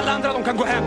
Alla andra de kan gå hem.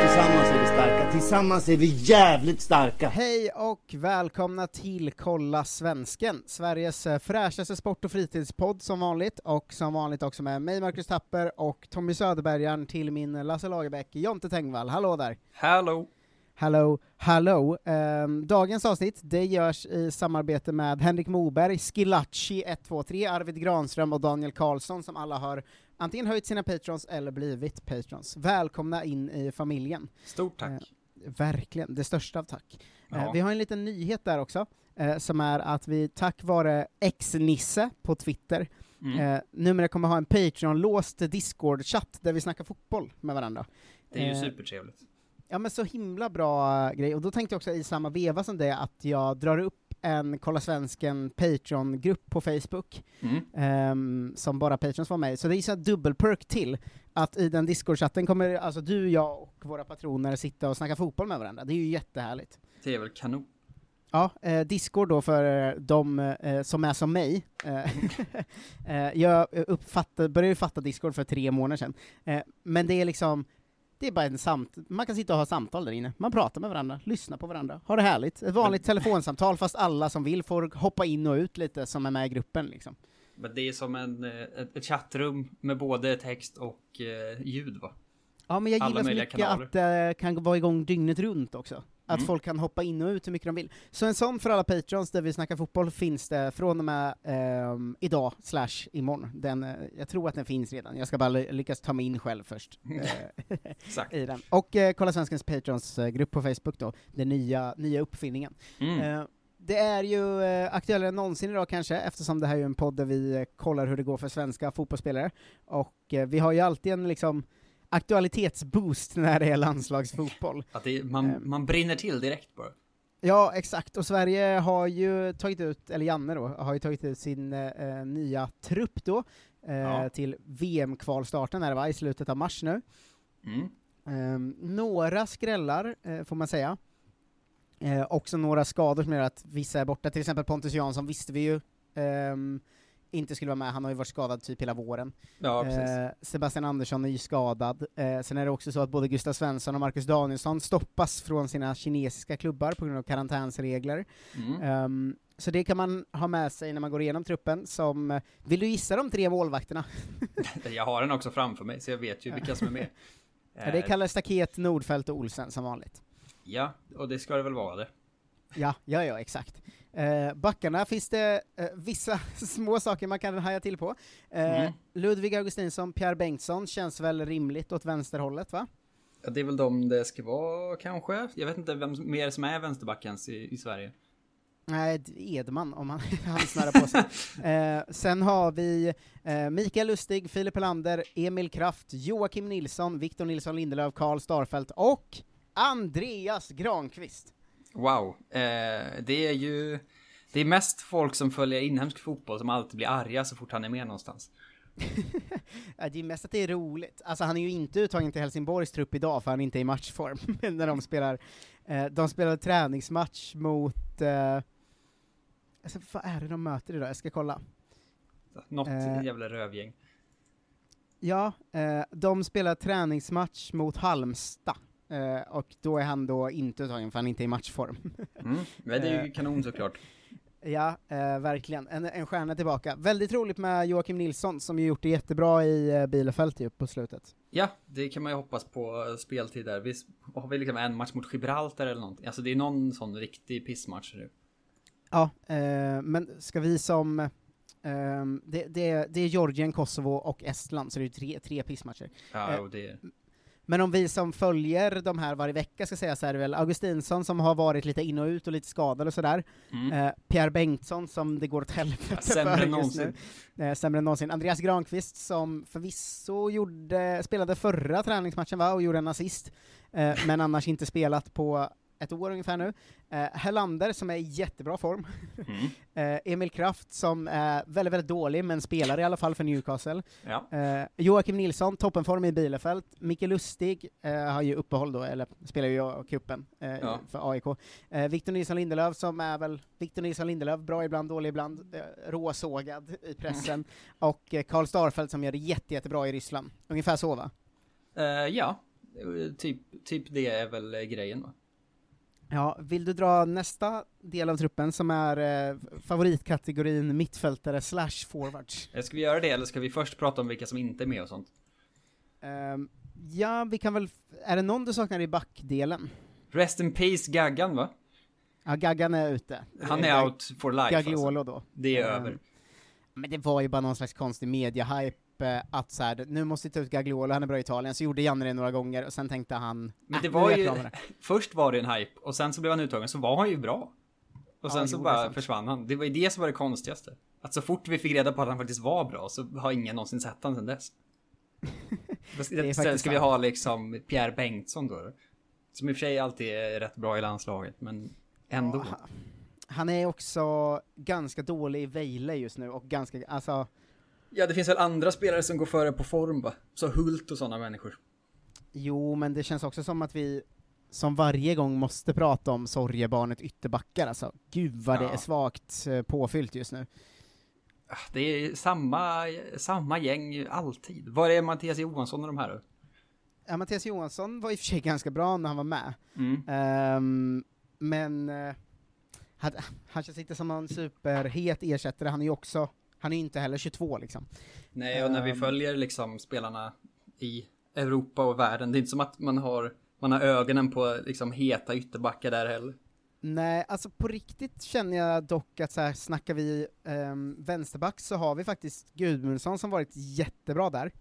Tillsammans är vi starka, tillsammans är vi jävligt starka! Hej och välkomna till Kolla Svensken, Sveriges eh, fräschaste sport och fritidspodd som vanligt, och som vanligt också med mig Marcus Tapper och Tommy Söderbergaren till min Lasse Lagerbäck, Jonte Tengvall. Hallå där! Hallå! Hallå, hallå! Ehm, dagens avsnitt, det görs i samarbete med Henrik Moberg, Skilacci 123, Arvid Granström och Daniel Karlsson som alla har antingen höjt sina patrons eller blivit patrons. Välkomna in i familjen. Stort tack. Eh, verkligen, det största av tack. Ja. Eh, vi har en liten nyhet där också, eh, som är att vi tack vare X-Nisse på Twitter Mm. eh, numera kommer ha en Patreon-låst Discord-chatt där vi snackar fotboll med varandra. Det är ju supertrevligt. Ja men så himla bra eh, grej, och då tänkte jag också i samma veva som det att jag drar upp en Kolla Svensken Patreon-grupp på Facebook, Mm. ehm, som bara Patrons var med i. så det är så dubbelperk till, att i den Discord-chatten kommer alltså du, jag och våra patroner sitta och snacka fotboll med varandra, det är ju jättehärligt. Det är väl kanon. Ja, eh, Discord då för eh, de eh, som är som mig. Eh, eh, jag uppfattade, började ju fatta Discord för tre månader sedan, men det är liksom det är bara en samt man kan sitta och ha samtal där inne, man pratar med varandra, lyssnar på varandra, har det härligt. Ett vanligt telefonsamtal fast alla som vill får hoppa in och ut lite som är med i gruppen liksom. Men det är som en, eh, ett, ett chattrum med både text och eh, ljud va? Ja men jag gillar så mycket kanaler. att det kan vara igång dygnet runt också. Att Mm. folk kan hoppa in och ut hur mycket de vill. Så en sån för alla patrons där vi snackar fotboll finns det från och med ehm, idag, slash imorgon. Den, eh, jag tror att den finns redan, jag ska bara ly- lyckas ta mig in själv först. eh, i den. Och eh, kolla Svenskens Patrons eh, på Facebook då, den nya, nya uppfinningen. Mm. Eh, det är ju eh, aktuellare än någonsin idag kanske, eftersom det här är ju en podd där vi eh, kollar hur det går för svenska fotbollsspelare. Och eh, vi har ju alltid en liksom aktualitetsboost när det är landslagsfotboll. Att det, man, Ehm. man brinner till direkt bara. Ja, exakt, och Sverige har ju tagit ut, eller Janne då, har ju tagit ut sin eh, nya trupp då, eh, Ja. till VM-kvalstarten är det va, i slutet av mars nu. Mm. Ehm, några skrällar, eh, får man säga. Eh, också några skador som gör att vissa är borta, till exempel Pontus Jansson visste vi ju ehm, inte skulle vara med, han har ju varit skadad typ hela våren. Ja. Eh, Sebastian Andersson är ju skadad. Eh, sen är det också så att både Gustav Svensson och Marcus Danielsson stoppas från sina kinesiska klubbar på grund av karantänsregler. Mm. Ehm, så det kan man ha med sig när man går igenom truppen, som, eh, vill du gissa de tre målvakterna? Jag har den också framför mig så jag vet ju vilka som är med. Ja, det är Kalle Staket, Nordfeldt och Olsen som vanligt. Ja, och det ska det väl vara det. Ja, ja, ja, exakt. Eh, backarna finns det eh, vissa små saker man kan haja till på. Eh, Mm. Ludvig Augustinsson, Pierre Bengtsson känns väl rimligt åt vänsterhållet, va? Ja, det är väl de det ska vara kanske. Jag vet inte vem mer som är vänsterbackens i, i Sverige. Nej, Edman, om han, han snarare på sig. Eh, sen har vi eh, Mikael Lustig, Filip Helander, Emil Kraft, Joakim Nilsson, Victor Nilsson Lindelöf, Karl Starfelt och Andreas Granqvist. Wow. Eh, det är ju... Det är mest folk som följer inhemsk fotboll som alltid blir arga så fort han är med någonstans. Det är mest att det är roligt. Alltså han är ju inte uttagen till Helsingborgs trupp idag för han är inte i matchform, Men när de spelar, eh, de spelar träningsmatch mot, eh, alltså vad är det de möter idag? Jag ska kolla. Något Eh. jävla rövgäng. Ja, eh, de spelar träningsmatch mot Halmstad. Eh, och då är han då inte uttagen för han inte är i matchform. Mm. Men det är ju Eh, kanon såklart. Ja, eh, verkligen. En, en stjärna tillbaka. Väldigt roligt med Joakim Nilsson, som ju gjort det jättebra i eh, Bielefeld ju på slutet. Ja, det kan man ju hoppas på eh, speltid där. Vi har vi liksom en match mot Gibraltar eller någonting. Alltså det är någon sån riktig pissmatch nu. Ja, eh, men ska vi som... ehm, det, det, det är Georgien, Kosovo och Estland, så det är tre, tre pissmatcher. Ja, Eh, och det... Men om vi som följer de här varje vecka ska säga så är det väl Augustinsson som har varit lite in och ut och lite skadad och sådär. Mm. Eh, Pierre Bengtsson som det går åt helvete sämre för just nu. någonsin. Eh, sämre än någonsin. Andreas Granqvist som förvisso gjorde, spelade förra träningsmatchen va, och gjorde en assist, eh, men annars inte spelat på ett år ungefär nu. Eh, Hellander som är i jättebra form. Mm. Eh, Emil Kraft som är väldigt, väldigt dålig, men spelar i alla fall för Newcastle. Ja. Eh, Joakim Nilsson, toppenform i Bielefeld. Micke Lustig eh, har ju uppehåll då, eller spelar ju cupen Ja. för AIK. Victor Nilsson Lindelöf som är väl, Victor Nilsson Lindelöf, bra ibland, dålig ibland, råsågad i pressen. Och eh, Karl Starfelt som gör det jätte, jättebra i Ryssland. Ungefär så va? Ja, typ, typ det är väl grejen va? Ja, vill du dra nästa del av truppen som är eh, favoritkategorin mittfältare slash forwards? Eh, Ska vi göra det eller ska vi först prata om vilka som inte är med och sånt? Ehm, ja, vi kan väl, är det någon du saknar i backdelen? Rest in peace Gaggan va? Ja, Gaggan är ute. Han är out for life Gagliolo alltså. då. Det är Ehm, över. Men det var ju bara någon slags konstig media-hype eh, att så här, nu måste vi ta ut Gagliolo, han är bra i Italien, så gjorde Janne det några gånger, och sen tänkte han, Men "Äh, det var ju, klar med det." först var det en hype och sen så blev han uttagen så var han ju bra. Och sen Ja, så jo, bara försvann han. Det var ju det som var det konstigaste. Att så fort vi fick reda på att han faktiskt var bra så har ingen någonsin sett han sen dess. Då ska- vi ha liksom Pierre Bengtsson då. Som i och för sig alltid är rätt bra i landslaget, men ändå. Ja, han- Han är också ganska dålig i Vejle just nu, och ganska, alltså, Ja, det finns väl andra spelare som går före på form va? Så Hult och sådana människor. jo, men det känns också som att vi som varje gång måste prata om sorgebarnet ytterbackar, alltså. Gud vad det Ja. är svagt eh, påfyllt just nu. Ah, Det är samma, samma gäng alltid. Var är Mattias Johansson och de här då? Ja, Mattias Johansson var i och för sig ganska bra när han var med. Mm. Ehm, men uh, han, han känns inte som någon superhet ersättare, han är ju också, han är inte heller 22 liksom. Nej, och när vi Ehm. följer liksom spelarna i Europa och världen, det är inte som att man har, man har ögonen på liksom heta ytterbackar där heller. Nej, alltså på riktigt känner jag dock att så här, snackar vi um, vänsterback så har vi faktiskt Gudmundsson som varit jättebra där.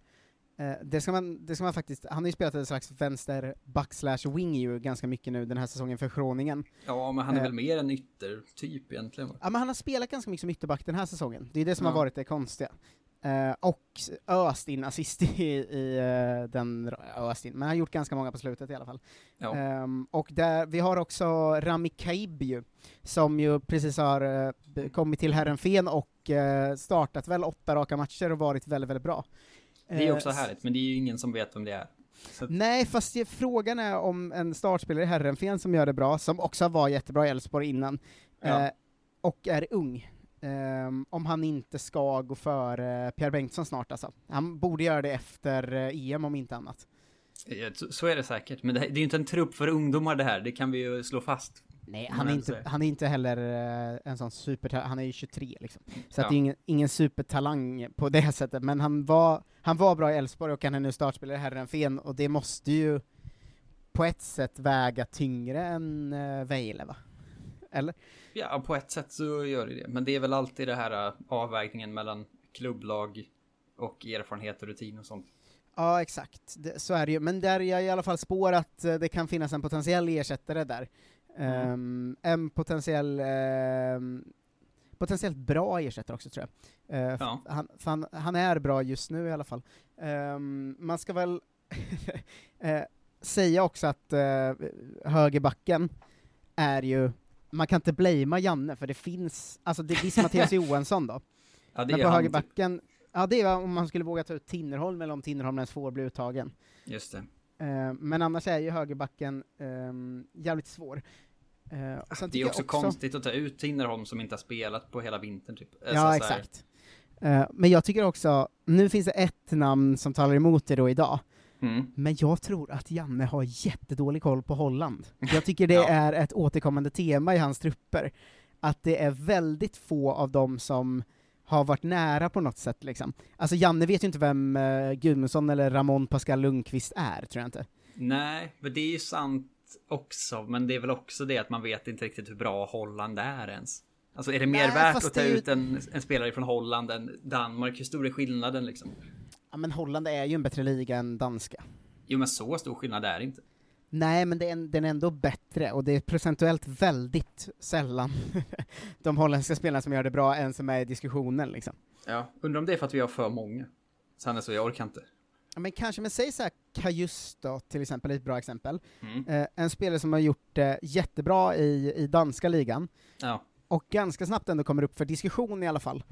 Eh, det, ska man, det ska man faktiskt, han har ju spelat en slags vänsterback slash wing ju ganska mycket nu den här säsongen för Groningen. Ja, men han är Eh. väl mer en yttertyp egentligen va? Ja men han har spelat ganska mycket som ytterback den här säsongen, det är det som Ja. har varit det konstiga. Eh, och öst in assist i, i eh, den, öst in, men han har gjort ganska många på slutet i alla fall. Ja. Ehm, och där, vi har också Rami Kaib ju, som ju precis har eh, kommit till Herrenfen och eh, startat väl åtta raka matcher och varit väldigt, väldigt bra. Det är Eh, också härligt, men det är ju ingen som vet vem det är. Så, Nej, fast frågan är om en startspelare i Herrenfen som gör det bra, som också var jättebra i Elfsborg innan, Ja. eh, och är ung, ehm, om han inte ska gå före Pierre Bengtsson snart alltså. Han borde göra det efter eh, EM om inte annat. Ja, så- är det säkert, men det, det är ju inte en trupp för ungdomar det här, det kan vi ju slå fast. Nej, han är, inte, han är inte heller eh, en sån super, han är ju 23 liksom. Så att Ja. det är ingen, ingen supertalang på det sättet, men han var, han var bra i Elfsborg och han är nu startspelare i Herrenfen, och det måste ju på ett sätt väga tyngre än uh, Vejle va? Eller? Ja, på ett sätt så gör det det, men det är väl alltid det här äh, avvägningen mellan klubblag och erfarenhet och rutin och sånt. Ja, exakt. Det, så är det ju. Men där är jag i alla fall spår att eh, det kan finnas en potentiell ersättare där. Ehm, en potentiell, ehm, potentiellt bra ersättare också tror jag. F- Ja. han, han, han är bra just nu i alla fall. Ehm, man ska väl eh, säga också att eh, högerbacken är ju, man kan inte blamea Janne, för det finns, alltså det är visst Mattias Johansson då, Ja, det men på högerbacken, ja det är om man skulle våga ta ut Tinnerholm, eller om Tinnerholm ens får bli uttagen. Just det. Eh, men annars är ju högerbacken ehm, jävligt svår. Eh, Det är jag också, konstigt att ta ut Tinnerholm som inte har spelat på hela vintern typ. Alltså, Ja, exakt. Eh, men jag tycker också, nu finns det ett namn som talar emot det då idag, Mm. men jag tror att Janne har jättedålig koll på Holland. Jag tycker det Ja. är ett återkommande tema i hans trupper, att det är väldigt få av dem som har varit nära på något sätt liksom. Alltså Janne vet ju inte vem uh, Gudmundsson eller Ramon Pascal Lundqvist är, tror jag inte. Nej, men det är ju sant också. Men det är väl också det att man vet inte riktigt hur bra Holland är ens. Alltså är det mer Nej, värt att ta ju- ut en, en spelare från Holland än Danmark? Hur stor är skillnaden liksom? Ja men Holland är ju en bättre liga än danska. Jo men så stor skillnad är det inte. Nej, men är, en- den är ändå bättre, och det är procentuellt väldigt sällan de holländska spelarna som gör det bra än som är i diskussionen liksom. Ja, undrar om det är för att vi har för många. Sanne så jag orkar inte. Ja, men kanske, men säg såhär, Kajus då, till exempel, är ett bra exempel. Mm. Eh, en spelare som har gjort det jättebra i, i danska ligan, Ja. och ganska snabbt ändå kommer upp för diskussion i alla fall.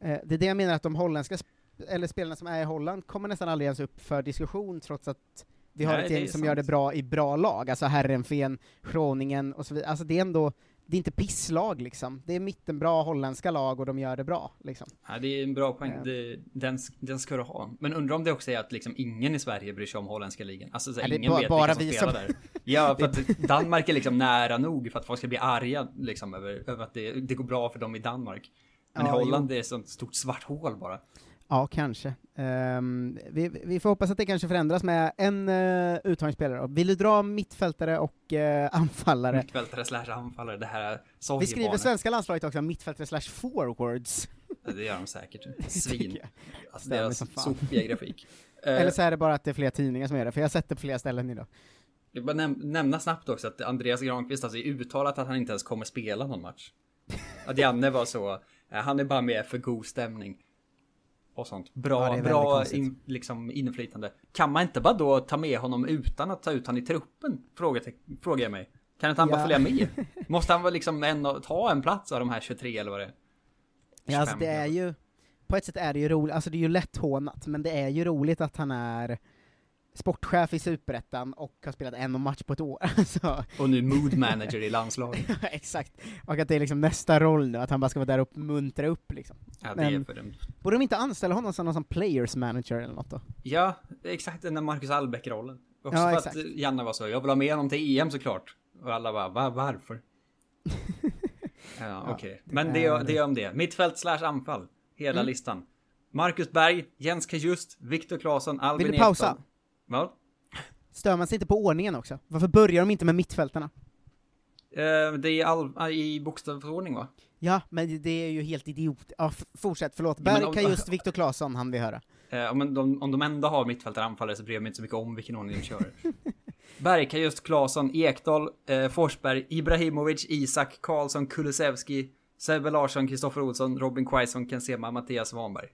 Eh, det är det jag menar att de holländska, sp- eller spelarna som är i Holland, kommer nästan aldrig ens upp för diskussion trots att vi har Nej, ett gäng som sant. gör det bra i bra lag, alltså Herrenfen, Groningen och så vidare. Alltså det är ändå, det är inte pisslag liksom. Det är mittenbra holländska lag och de gör det bra liksom. Ja, det är en bra poäng. Det, den, den ska du ha. Men undrar om det också är att liksom ingen i Sverige bryr sig om holländska ligan. Alltså så Ja, ingen ba- vet bara vilka som spelar som- där. Ja, för att Danmark är liksom nära nog för att folk ska bli arga liksom över, över att det, det går bra för dem i Danmark. Men Ja, i Holland det är ett sånt stort svart hål bara. Ja, kanske. Ehm, vi, vi får hoppas att det kanske förändras med en uh, uttagningsspelare. Vill du dra mittfältare och eh, anfallare? Mittfältare slash anfallare. Det här Vi skriver svenska landslaget också, mittfältare slash forwards. Det gör de säkert. Svin. Alltså deras sopiga grafik. Eller så är det bara att det är fler tidningar som gör det, för jag har sett det på flera ställen idag. Jag bara näm nämna snabbt också att Andreas Granqvist alltså är uttalat att han inte ens kommer spela någon match. Att Janne var så, eh, han är bara med för god stämning. Och sånt. Ja, Bra, väldigt bra in, liksom inflytande. Kan man inte bara då ta med honom utan att ta ut honom i truppen? Frågar, frågar jag mig. Kan inte han bara Ja. följa med? Måste han vara liksom en, ta en plats av de här 23 eller vad det är? Ja, alltså 25 det är ju, på ett sätt är det ju roligt, alltså det är ju lätt hånat, men det är ju roligt att han är sportchef i Superettan och har spelat en match på ett år. Alltså, Och nu mood manager i landslaget. exakt. Och att det är liksom nästa roll nu, att han bara ska vara där och muntra upp liksom. Ja, det är Men- för dem. Borde de inte anställa honom som någon som players manager eller något då? Ja, exakt den där Marcus Albeck-rollen. Också Ja, för exakt. att Janne var så, jag vill ha med honom till EM såklart. Och alla bara, Va, varför? ja, okej. det Men det är, är- det är om det. Mittfält slash anfall. Hela Mm. listan. Marcus Berg, Jens Kajust, Viktor Claesson, Albin Vill du pausa? Vad? Stör man sig inte på ordningen också? Varför börjar de inte med mittfältarna? Eh, det är all, i bokstavsordning va? Ja, men det är ju helt idiot. Ja, f- fortsätt, förlåt. Ja, Berg, om- Kajust, Viktor Claesson han vi höra. Eh, men de, om de ändå har mittfältare anfallare så bryr jag mig inte så mycket om vilken ordning de kör. Berg, Kajust, Claesson, Ekdal, eh, Forsberg, Ibrahimovic, Isak, Karlsson, Kulusevski, Sebbe Larsson, Kristoffer Olsson, Robin Quaison, Ken Sema, Mattias Svanberg.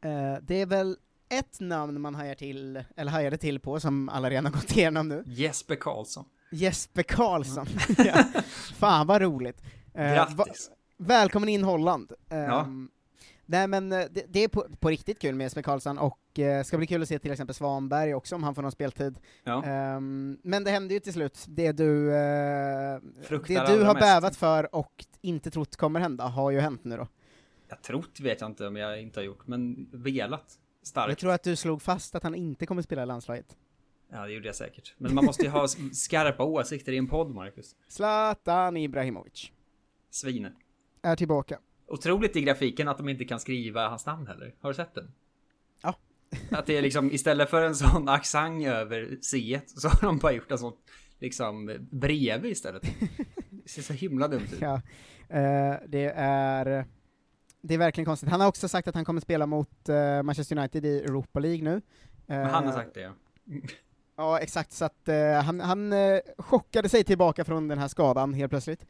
Eh, det är väl ett namn man hajar till, eller hajade till på, som alla redan har gått igenom nu. Jesper Karlsson. Jesper Karlsson. ja. Fan vad roligt. Eh, Grattis. va- välkommen in Holland. Ja. Ehm, Nej men eh, det, det är på, på riktigt kul med Jesper Karlsson, och eh, ska bli kul att se till exempel Svanberg också om han får någon speltid. Ja. Ehm, men det hände ju till slut, det du, eh, Fruktar det du har mest. bävat för och inte trott kommer hända, har ju hänt nu då. Jag trott vet jag inte om jag inte har gjort, men velat. Starkt. Jag tror att du slog fast att han inte kommer spela i landslaget. Ja, det gjorde jag säkert. Men man måste ju ha skarpa åsikter i en podd, Marcus. Zlatan Ibrahimovic Svine. är tillbaka. Otroligt i grafiken att de inte kan skriva hans namn heller. Har du sett den? Ja. Att det är liksom, istället för en sån accent över C så har de bara gjort en sån, liksom, bredvid istället. Det ser så himla dumt ut. Ja, eh, det är det är verkligen konstigt. Han har också sagt att han kommer spela mot eh, Manchester United i Europa League nu. Men han har Eh, sagt det, ja. Ja, exakt, så att eh, han, han chockade sig tillbaka från den här skadan helt plötsligt.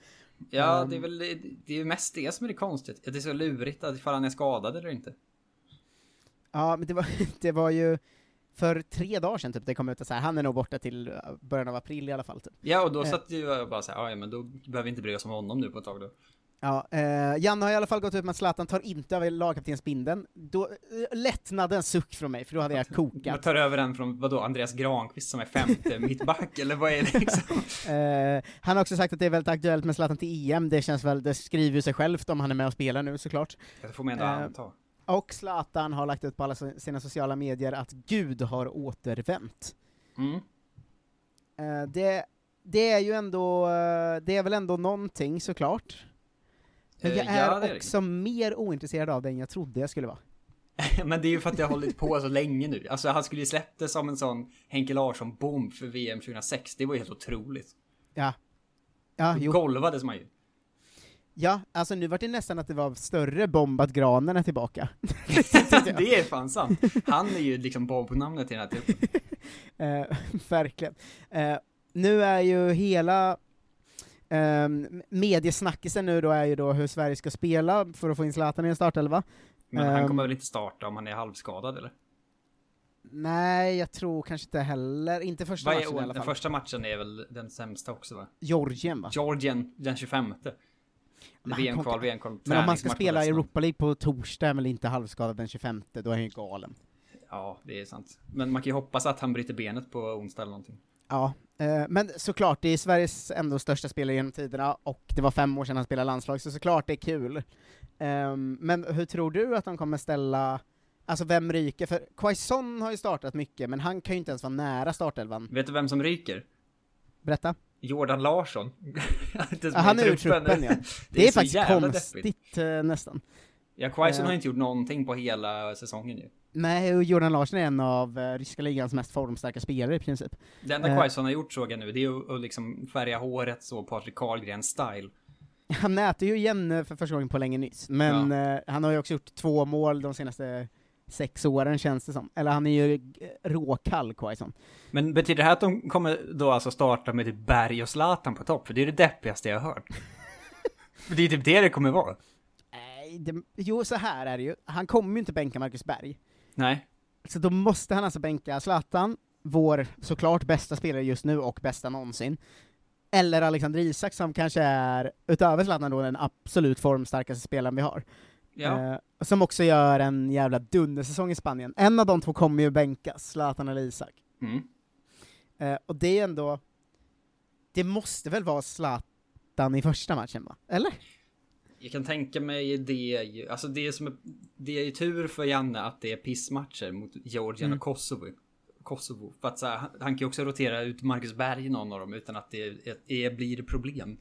Ja, Ehm. det är väl, det är mest det som är det konstigt. Det är så lurigt att ifall han är skadad eller inte. Ja, men det var, det var ju för tre dagar sedan typ det kom ut att så här, han är nog borta till början av april i alla fall. Typ. Ja, och då satt ju jag bara såhär, ja men då behöver vi inte bry oss om honom nu på ett tag då. Ja, eh, Janne har i alla fall gått ut med att Zlatan tar inte över lagkaptensbindeln. Då, eh, lättnadens suck från mig, för då hade jag Man kokat. tar över den från, vadå, Andreas Granqvist som är femte mittback, eller vad är det liksom? Eh, han har också sagt att det är väldigt aktuellt med Zlatan till EM, det känns väl, det skriver ju sig självt om han är med och spelar nu såklart. Det får man ändå Eh, anta. Och Zlatan har lagt ut på alla sina sociala medier att Gud har återvänt. Mm. Eh, det, det är ju ändå, eh, det är väl ändå någonting såklart. Men Eh, jag ja, är är det. också mer ointresserad av det än jag trodde jag skulle vara. Men det är ju för att det har hållit på så länge nu. Alltså han skulle ju släppt det som en sån Henke Larsson-bomb för VM 2006. Det var ju helt otroligt. Ja. Ja, Då jo. golvades man ju. Ja, alltså nu var det nästan att det var större bomb att granen är tillbaka. det är fan sant. Han är ju liksom bombnamnet i den här truppen. Eh, verkligen. Eh, nu är ju hela um, mediesnackisen nu då är ju då hur Sverige ska spela för att få in Zlatan i en startelva. Men han Ehm, kommer väl inte starta om han är halvskadad eller? Nej, jag tror kanske inte heller, inte första är, matchen i alla den fall. första matchen är väl den sämsta också va? Georgien va? Georgien den 25. Men han VM-kval, VM-kval, Men om man ska spela Estland. Europa League på torsdag är väl inte halvskadad den 25, då är han ju galen. Ja, det är sant. Men man kan ju hoppas att han bryter benet på onsdag eller någonting. Ja, men såklart, det är Sveriges ändå största spelare genom tiderna, och det var fem år sedan han spelade landslag, så såklart det är kul. Ehm, men hur tror du att de kommer ställa, alltså vem ryker? För Quaison har ju startat mycket, men han kan ju inte ens vara nära startelvan. Vet du vem som ryker? Berätta. Jordan Larsson. Ja, han är ur truppen ja. Det, är, så faktiskt konstigt deppigt. eh, nästan. Ja, Quaison Eh. har inte gjort någonting på hela säsongen ju. Nej, och Jordan Larsson är en av eh, ryska ligans mest formstarka spelare i princip. Det enda Eh, Quaison har gjort såg jag nu, det är att liksom färga håret så Patrik Karlgren-style. Han näter ju igen eh, för första gången på länge nyss, men eh, han har ju också gjort två mål de senaste sex åren känns det som. Eller han är ju eh, råkall, Quaison. Men betyder det här att de kommer då alltså starta med typ Berg och Zlatan på topp? För det är det deppigaste jag har hört. Det är typ det det kommer vara. Nej, det, jo så här är det ju, han kommer ju inte bänka Marcus Berg. Nej. Så då måste han alltså bänka Zlatan, vår såklart bästa spelare just nu och bästa någonsin. Eller Alexander Isak som kanske är, utöver Zlatan då, den absolut formstarkaste spelaren vi har. Ja. Eh, som också gör en jävla dundersäsong i Spanien. En av de två kommer ju bänkas, Zlatan eller Isak. Mm. Eh, och det är ändå, det måste väl vara Zlatan i första matchen va? Eller? Jag kan tänka mig det alltså det som är, det är ju tur för Janne att det är pissmatcher mot Georgien Mm. och Kosovo. Kosovo. För att så här, han, kan ju också rotera ut Marcus Berg i någon av dem utan att det är, blir problem.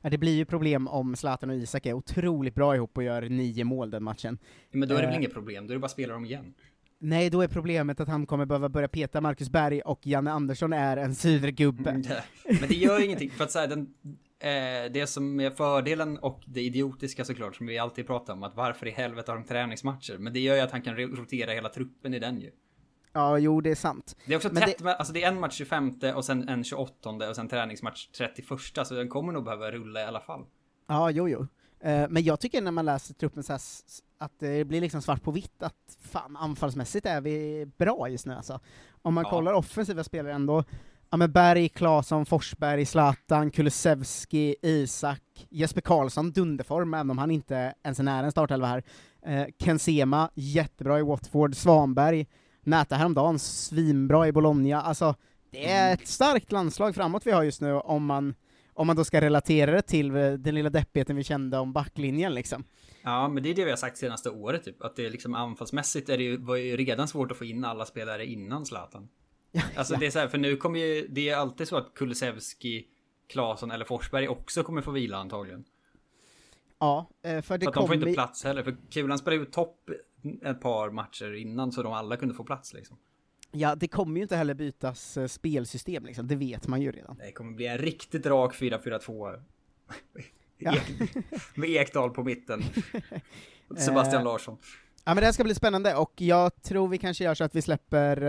Ja, det blir ju problem om Zlatan och Isak är otroligt bra ihop och gör nio mål den matchen. Men då är det väl Eh, inget problem, då är det bara att spela dem igen. Nej, då är problemet att han kommer behöva börja peta Marcus Berg och Janne Andersson är en sur gubbe. Mm, Men det gör ingenting, för att säga den, eh, det som är fördelen och det idiotiska såklart, som vi alltid pratar om, att varför i helvete har de träningsmatcher? Men det gör ju att han kan ro- rotera hela truppen i den ju. Ja, jo, det är sant. Det är också Men tätt med, alltså det är en match 25 och sen en 28 och sen träningsmatch 31 så den kommer nog behöva rulla i alla fall. Ja, jo, jo. Eh, men jag tycker när man läser truppen så här, att det blir liksom svart på vitt att fan, anfallsmässigt är vi bra just nu alltså. Om man Ja. kollar offensiva spelare ändå, ja men Berg, Claesson, Forsberg, Zlatan, Kulusevski, Isak, Jesper Karlsson, dunderform, även om han inte ens är nära en startelva här. Eh, Ken Sema, jättebra i Watford, Svanberg, Näta häromdagen, svinbra i Bologna, alltså det är ett starkt landslag framåt vi har just nu om man om man då ska relatera det till eh, den lilla deppigheten vi kände om backlinjen liksom. Ja, men det är det vi har sagt senaste året typ. Att det liksom anfallsmässigt är det ju, var ju redan svårt att få in alla spelare innan Zlatan. Alltså ja. det är så här, för nu kommer ju, det är alltid så att Kulusevski, Claesson eller Forsberg också kommer få vila antagligen. Ja, eh, för det för att de får kommer... inte plats heller. För Kulan spelade ju topp ett par matcher innan så de alla kunde få plats liksom. Ja, det kommer ju inte heller bytas eh, spelsystem liksom, det vet man ju redan. Det kommer bli en riktigt rak 4-4-2. Ja. Med Ekdal på mitten. Sebastian Eh, Larsson. Ja men det här ska bli spännande, och jag tror vi kanske gör så att vi släpper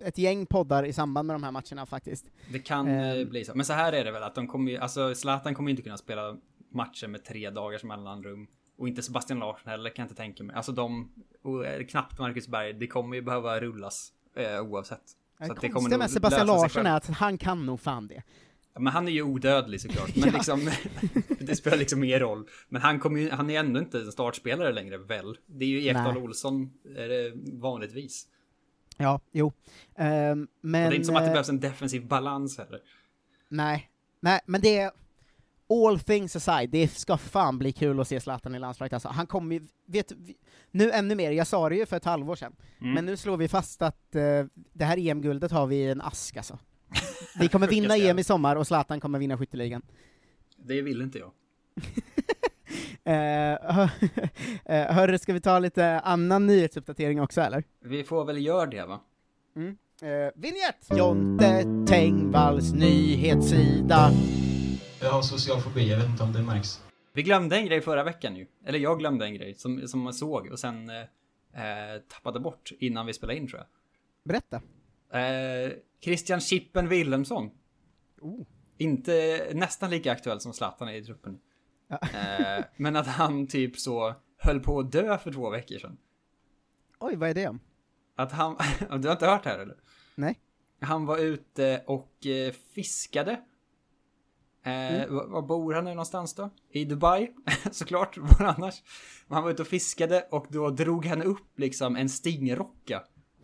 ett gäng poddar i samband med de här matcherna faktiskt. Det kan Eh, eh, bli så. Men så här är det väl att de kommer ju, alltså Zlatan kommer inte kunna spela matcher med tre dagars mellanrum. Och inte Sebastian Larsson heller kan jag inte tänka mig. Alltså de, och, eh, knappt Marcus Berg, det kommer ju behöva rullas eh, oavsett. Det Så det kommer med Sebastian Larsson är att han kan nog fan det. Ja, Men han är ju odödlig såklart. Men Ja. liksom, det spelar liksom mer roll. Men han, kommer ju, han är ändå inte en startspelare längre väl? Det är ju Ekdal. Olsson är det vanligtvis. Ja, jo. Ehm, men... och det är inte som att det eh, behövs en defensiv balans heller. Nej, nej, men det är... all things aside, det ska fan bli kul att se Zlatan i landslaget alltså. Han kommer ju, vet nu ännu mer, jag sa det ju för ett halvår sedan, Mm. men nu slår vi fast att eh, det här EM-guldet har vi i en ask alltså. Vi kommer vinna EM i sommar och Zlatan kommer vinna skytteligan. Det vill inte jag. Eh, eh, hörru, ska vi ta lite annan nyhetsuppdatering också eller? Vi får väl göra det va? Mm. Eh, Vignett! Jonte Tengvalls nyhetssida. Jag har social fobi, jag vet inte om det märks. Vi glömde en grej förra veckan ju. Eller jag glömde en grej som, som man såg och sen eh, eh, tappade bort innan vi spelade in tror jag. Berätta. Eh, Christian Chippen Wilhelmsson. Oh. Inte nästan lika aktuell som Zlatan är i truppen. Eh, men att han typ så höll på att dö för två veckor sedan. Oj, vad är det om? Att han, du har inte hört det här eller? Nej. Han var ute och eh, fiskade. Eh, Mm. var, bor han nu någonstans då? I Dubai, såklart, var annars? Han var ute och fiskade och då drog han upp liksom en stingrocka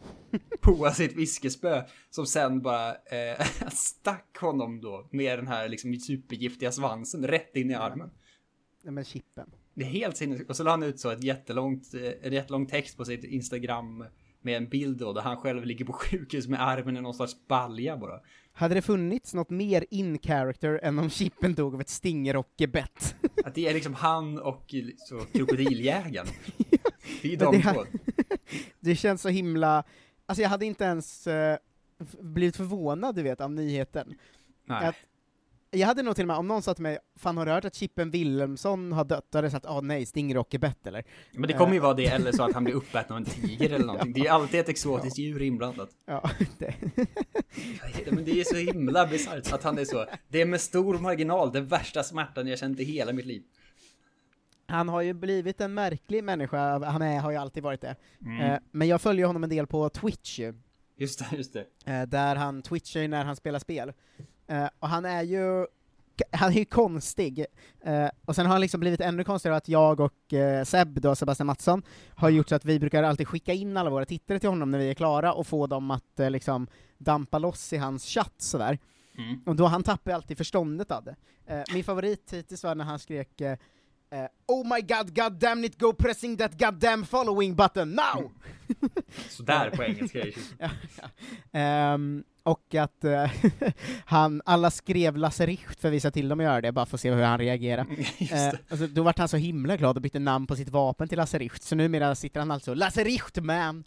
på sitt fiskespö som sen bara eh, stack honom då med den här liksom supergiftiga svansen rätt in i armen. Men chippen. Det är helt sinnessjukt. Och så la han ut så ett jättelångt, eh, en jättelång text på sitt Instagram med en bild då där han själv ligger på sjukhus med armen i någon slags balja bara. Hade det funnits något mer in character än om chippen dog av ett stingerockebett? Att det är liksom han och så, krokodiljägaren. Det är ju de det, två. det känns så himla, alltså jag hade inte ens eh, f- blivit förvånad du vet av nyheten. Nej. Att, jag hade nog till och med, om någon sa till mig, fan har du hört att Chippen Wilhelmsson har dött? Då hade jag sagt, ah nej, stingerockebett eller? Men det kommer ju vara det, eller så att han blir uppäten av en tiger eller någonting. Det är alltid ett exotiskt djur inblandat. Ja, det. Men det är så himla bisarrt att han är så. Det är med stor marginal den värsta smärtan jag känt i hela mitt liv. Han har ju blivit en märklig människa, han är, har ju alltid varit det. Mm. Eh, men jag följer honom en del på Twitch ju. Just det, just det. Eh, där han twitchar ju när han spelar spel. Eh, och han är ju han är ju konstig, eh, och sen har han liksom blivit ännu konstigare att jag och eh, Seb, då, Sebastian Mattsson, har gjort så att vi brukar alltid skicka in alla våra tittare till honom när vi är klara och få dem att eh, liksom dampa loss i hans chatt sådär. Mm. Och då han tappar alltid förståndet av det. Min favorit hittills var när han skrek eh, Oh my god, god damn it, go pressing that goddamn following button now! Sådär på engelska. ja, ja. Ehm, och att eh, han, alla skrev Lasse Richt för att visa till dem att göra det, bara för att se hur han reagerar. Alltså, då vart han så himla glad och bytte namn på sitt vapen till Lasse Richt, så numera sitter han alltså Lasse Richt man!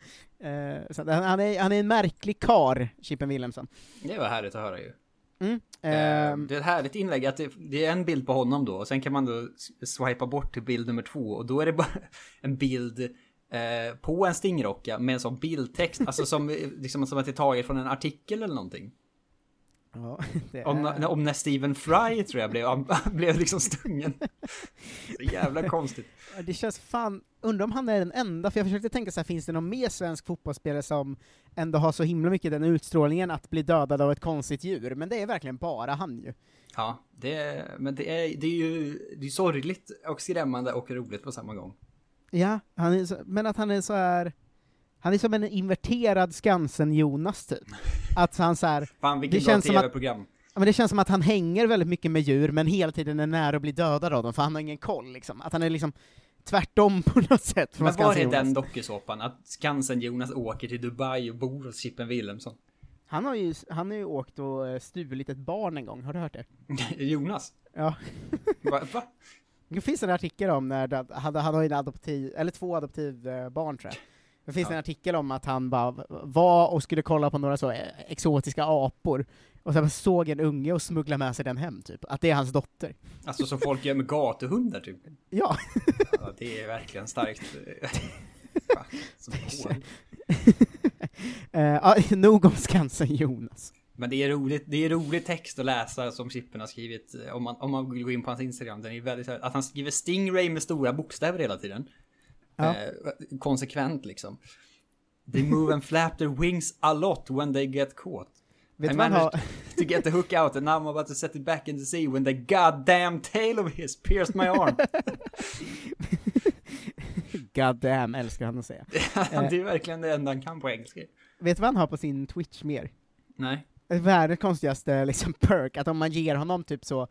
Så han, han, är, han är en märklig kar, Chippen Wilhelmsson. Det var härligt att höra ju. Mm. Eh, ehm, Det är ett härligt inlägg att det, det är en bild på honom då och sen kan man då swipa bort till bild nummer två och då är det bara en bild eh, på en stingrocka med en sån bildtext, alltså som, eh, liksom, som att det är taget från en artikel eller någonting. Ja, det Om, är- om när Stephen Fry tror jag blev, blev liksom stungen. Så jävla konstigt. Det känns fan, undrar om han är den enda, för jag försökte tänka så här, finns det någon mer svensk fotbollsspelare som ändå har så himla mycket den utstrålningen att bli dödad av ett konstigt djur, men det är verkligen bara han ju. Ja, det, men det är, det är ju det är sorgligt och skrämmande och roligt på samma gång. Ja, han är men att han är så här. Han är som en inverterad Skansen-Jonas typ. Att han så här, Fan vilket det bra känns som att, tv-program. ja, men det känns som att han hänger väldigt mycket med djur, men hela tiden är nära att bli dödad av dem, för han har ingen koll liksom. Att han är liksom tvärtom på något sätt från Men var är den dokusåpan? Att Skansen-Jonas åker till Dubai och bor hos Chippen Wilhelmsson? Han har ju, han har ju åkt och eh, stulit ett barn en gång, har du hört det? Jonas? Ja. Va? va? Det finns en artikel om när han, han har en adoptiv, eller två adoptivbarn tror jag. Det finns Ja. en artikel om att han bara var och skulle kolla på några så eh, exotiska apor, och sen såg en unge och smugglade med sig den hem typ, att det är hans dotter. Alltså som folk gör med gatuhundar typ. Ja. ja det är verkligen starkt. Som. Eh, ja, nog om Skansen-Jonas. Men det är roligt, det är rolig text att läsa som Chippen har skrivit eh, om man, om man vill gå in på hans Instagram. Den är väldigt, att han skriver Stingray med stora bokstäver hela tiden. Ja. Eh, konsekvent liksom. They move and flap their wings a lot when they get caught. Vet I managed har- to get the hook out and now I'm about to set it back in the sea when the goddamn tail of his pierced my arm. God damn, älskar han att säga. Eh, det är verkligen det enda han kan på engelska. vet du vad han har på sin Twitch mer? Nej. Världens konstigaste liksom perk, att om man ger honom typ så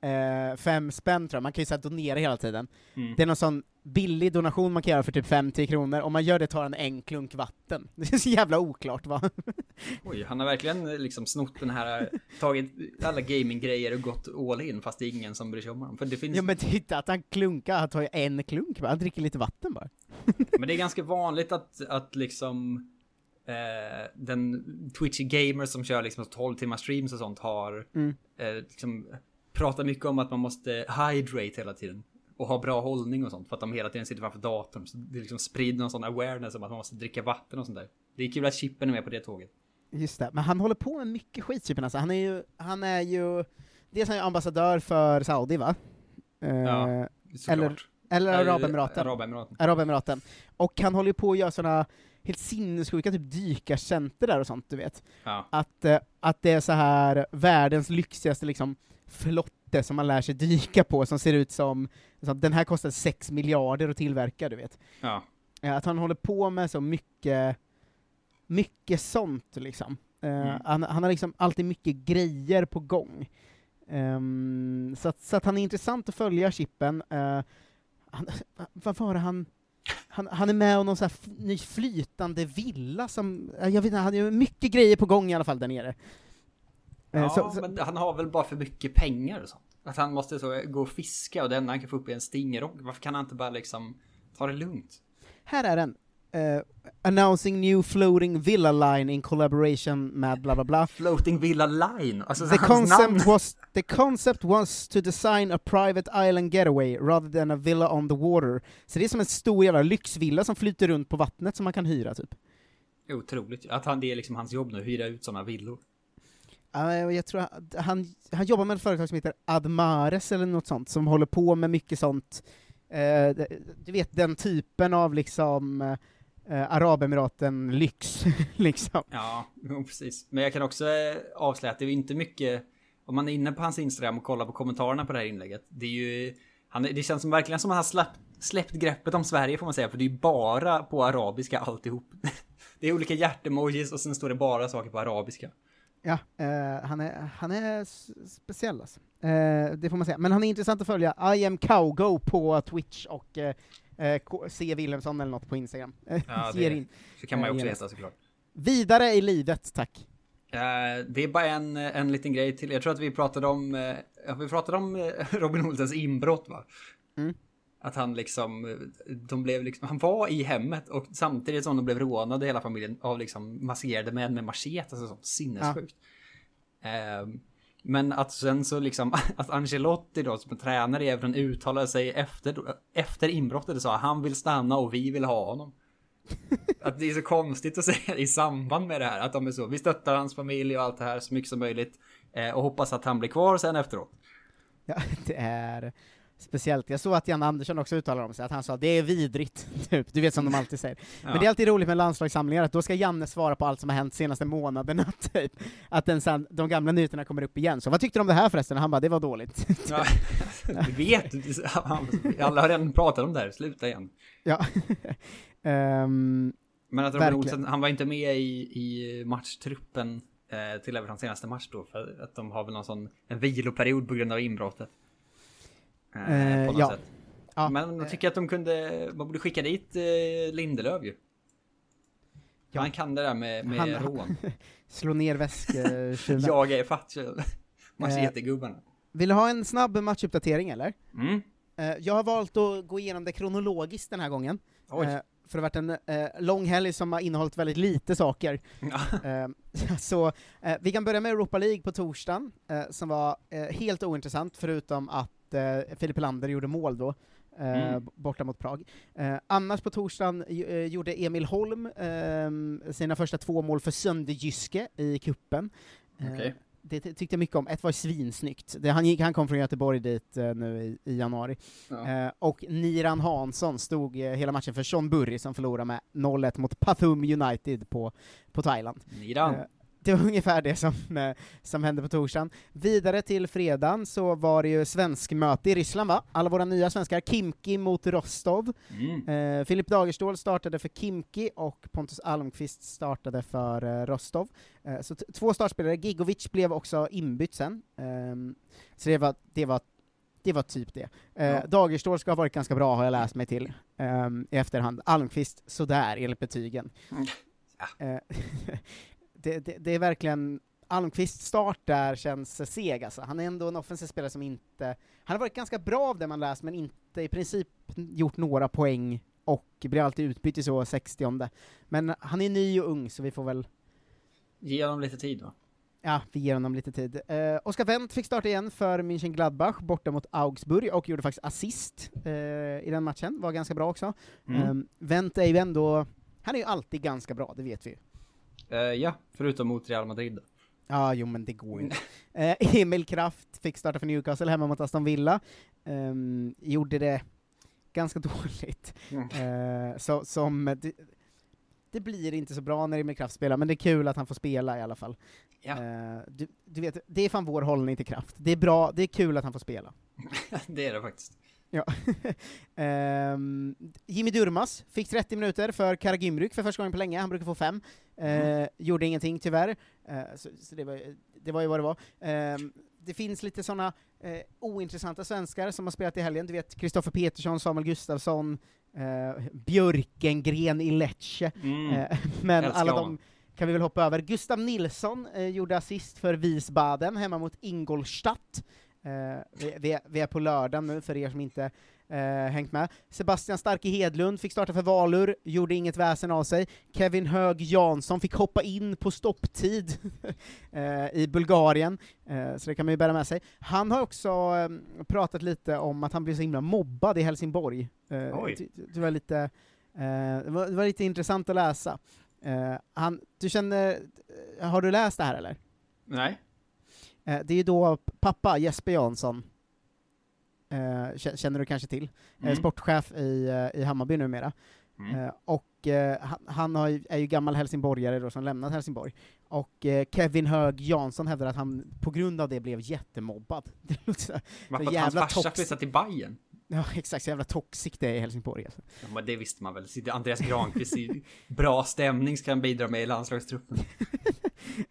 eh, fem spänn tror jag, man kan ju här donera hela tiden. Mm. Det är någon sån billig donation man kan göra för typ 50 kronor, om man gör det tar han en klunk vatten. Det är så jävla oklart va? Oj, han har verkligen eh, liksom snott den här, tagit alla gaminggrejer och gått all in fast det är ingen som bryr sig om honom. För det finns, Ja men titta, att han klunkar, han tar ju en klunk bara, han dricker lite vatten bara. Men det är ganska vanligt att, att liksom eh, den Twitchy gamer som kör liksom 12 timmar streams och sånt har Mm. eh, liksom pratar mycket om att man måste hydrate hela tiden och ha bra hållning och sånt för att de hela tiden sitter framför datorn. Så det liksom sprider någon sån awareness om att man måste dricka vatten och sånt där. Det är kul att Chippen är med på det tåget. Just det, men han håller på med mycket skit typen alltså. Han är ju, han är ju, dels är han ju ambassadör för Saudi va? Eh, Ja, såklart. eller, eller Arabemiraten. Arabemiraten. Arabemiraten. Och han håller ju på att göra såna helt sinnessjuka typ dykarcenter där och sånt, du vet. Ja. Att, eh, att det är så här världens lyxigaste liksom flotte som man lär sig dyka på, som ser ut som, som den här kostar 6 miljarder att tillverka, du vet. Ja. Eh, Att han håller på med så mycket, mycket sånt liksom. Eh, Mm. han, han har liksom alltid mycket grejer på gång. Ehm, så, att, så att han är intressant att följa, Chippen. Eh, han, vad var det han... Han, han är med om någon så ny flytande villa som, jag vet inte, han har mycket grejer på gång i alla fall där nere. Eh, Ja, så- så- men han har väl bara för mycket pengar och sånt. Att han måste så gå och fiska och det enda han kan få upp är en stingerock. Varför kan han inte bara liksom ta det lugnt? Här är den. Eh, announcing new floating villa line in collaboration med bla bla bla. Floating Villa Line? Alltså the concept was the concept was to design a private island getaway rather than a villa on the water. Så det är som en stor jävla lyxvilla som flyter runt på vattnet som man kan hyra typ. Otroligt. Att han, det är liksom hans jobb nu, hyra ut sådana villor. Jag tror han, han, han jobbar med ett företag som heter Admares eller något sånt, som håller på med mycket sånt, eh, du vet den typen av liksom eh, Arabemiraten lyx, liksom. Ja, precis. Men jag kan också eh, avslöja att det är inte mycket, om man är inne på hans Instagram och kollar på kommentarerna på det här inlägget, det är ju, han, det känns som verkligen som att han släppt, släppt greppet om Sverige får man säga, för det är ju bara på arabiska alltihop. Det är olika hjärtemojis och sen står det bara saker på arabiska. Ja, eh, han är, han är speciell alltså. Eh, det får man säga. Men han är intressant att följa. I am Cowgo på Twitch och eh, eh, C. Wilhelmsson eller något på Instagram. Eh, Ja, det, in. så kan man ju Eh, också genast. heta såklart. Vidare i livet, tack. Eh, det är bara en, en liten grej till. Jag tror att vi pratade om, eh, ja, vi pratade om eh, Robin Olsens inbrott va? Mm. Att han liksom, de blev liksom, han var i hemmet och samtidigt som de blev rånade hela familjen av liksom maskerade män med machete, alltså sånt sinnessjukt. Ehm, men att sen så liksom, att Ancelotti då som är tränare i Everton uttalade sig efter, efter inbrottet och sa att han vill stanna och vi vill ha honom. Att det är så konstigt att säga i samband med det här, att de är så, vi stöttar hans familj och allt det här så mycket som möjligt eh, och hoppas att han blir kvar sen efteråt. Ja, det är speciellt. Jag såg att Jan Andersson också uttalade om sig, att han sa det är vidrigt, typ. Du vet som de alltid säger. Men Ja. det är alltid roligt med landslagssamlingar, att då ska Janne svara på allt som har hänt senaste månaderna, typ. Att den sen, de gamla nyheterna kommer upp igen. Så vad tyckte du om det här förresten? Han bara, det var dåligt. Ja, du vet, alla har redan pratat om det här, sluta igen. ja. Ehm, Men att Robin. Olsen, han var inte med i, i matchtruppen eh, till Evertons senaste match då, för att de har väl någon sån en viloperiod på grund av inbrottet. Eh, Eh, på något ja. sätt. Ja, Men jag tycker att de kunde, man borde skicka dit eh, Lindelöf ju. Ja. Han kan det där med, med Han- rån. slå ner väsketjuven. Jag är fatt Machetegubbarna. Vill du ha en snabb matchuppdatering eller? Mm. Eh, jag har valt att gå igenom det kronologiskt den här gången. Eh, för det har varit en eh, lång helg som har innehållit väldigt lite saker. Eh, så eh, vi kan börja med Europa League på torsdagen, eh, som var eh, helt ointressant, förutom att eh, Filip Lander gjorde mål då, eh, Mm. borta mot Prag. Eh, annars på torsdagen eh, gjorde Emil Holm eh, sina första två mål för Sönderjyske i kuppen. Eh, Okej. Det ty- tyckte jag mycket om. Ett var svinsnyggt. Det, han, gick, han kom från Göteborg dit eh, nu i, i januari. Ja. Eh, och Niran Hansson stod eh, hela matchen för Sean Burry som förlorade med 0-1 mot Pathum United på, på Thailand. Niran. Eh, det var ungefär det som, eh, som hände på torsdagen. Vidare till fredagen så var det ju svenskmöte i Ryssland va? Alla våra nya svenskar, Kimki mot Rostov. Mm. Eh, Filip Dagerstål startade för Kimki och Pontus Almqvist startade för eh, Rostov. Eh, så två startspelare, Gigovic blev också inbytt sen. Ehm, så det var, det var det var typ det. Eh, Ja. Dagerstål ska ha varit ganska bra har jag läst mig till ehm, i efterhand. Almqvist sådär enligt betygen. Mm. Eh, det, det, det är verkligen, Almqvists start där känns seg alltså. Han är ändå en offensiv spelare som inte, han har varit ganska bra av det man läst, men inte i princip gjort några poäng och blir alltid utbytt i så 60 Men han är ny och ung, så vi får väl Ge honom lite tid va? Ja, vi ger honom lite tid. Eh, Oskar Wendt fick starta igen för München Gladbach borta mot Augsburg och gjorde faktiskt assist eh, i den matchen, var ganska bra också. Mm. Mm. Wendt är ju ändå, han är ju alltid ganska bra, det vet vi ju. Eh, ja, förutom mot Real Madrid. Ja, jo men det går ju inte. Eh, Emil Kraft fick starta för Newcastle hemma mot Aston Villa. Ehm, gjorde det ganska dåligt. Mm. Eh, så, som, det, det blir inte så bra när Emil Kraft spelar, men det är kul att han får spela i alla fall. Ja. Eh, du, du vet, det är fan vår hållning till Kraft. Det är bra, det är kul att han får spela. det är det faktiskt. Ja. Ehm, Jimmy Durmas fick 30 minuter för Karagümrük för första gången på länge, han brukar få fem. Eh, Gjorde ingenting tyvärr, Eh, så, så det, var, det var ju vad det var. Ehm, det finns lite sådana eh, ointressanta svenskar som har spelat i helgen, du vet Kristoffer Petersson, Samuel Gustafsson, Björkengren i Lecce, Mm. Men alla de kan vi väl hoppa över. Gustav Nilsson gjorde assist för Wiesbaden hemma mot Ingolstadt. Eh, vi, vi, är- vi är på lördag nu, för er som inte eh, hängt med. Sebastian Starke Hedlund fick starta för Valur, gjorde inget väsen av sig. Kevin Hög Jansson fick hoppa in på stopptid eh, i Bulgarien, så det kan man ju bära med sig. Han har också eh, pratat lite om att han blev så himla mobbad i Helsingborg. Oj. det, var lite, det, var, det var lite intressant att läsa. Han, du känner, har du läst det här eller? Nej. Eh, det är ju då pappa Jesper Jansson, eh, kä- känner du kanske till, eh, Mm. sportchef i, i Hammarby numera. Mm. Och han, är ju gammal helsingborgare då som lämnat Helsingborg. Och Kevin Hög Jansson hävdar att han på grund av det blev jättemobbad. Det låter så, Varför så att hans farsa flyttade till Bayern? Ja exakt, så jävla toxic det är i Helsingborg alltså. Ja, men det visste man väl. Andreas Granqvist i bra stämning ska han bidra med i landslagstruppen.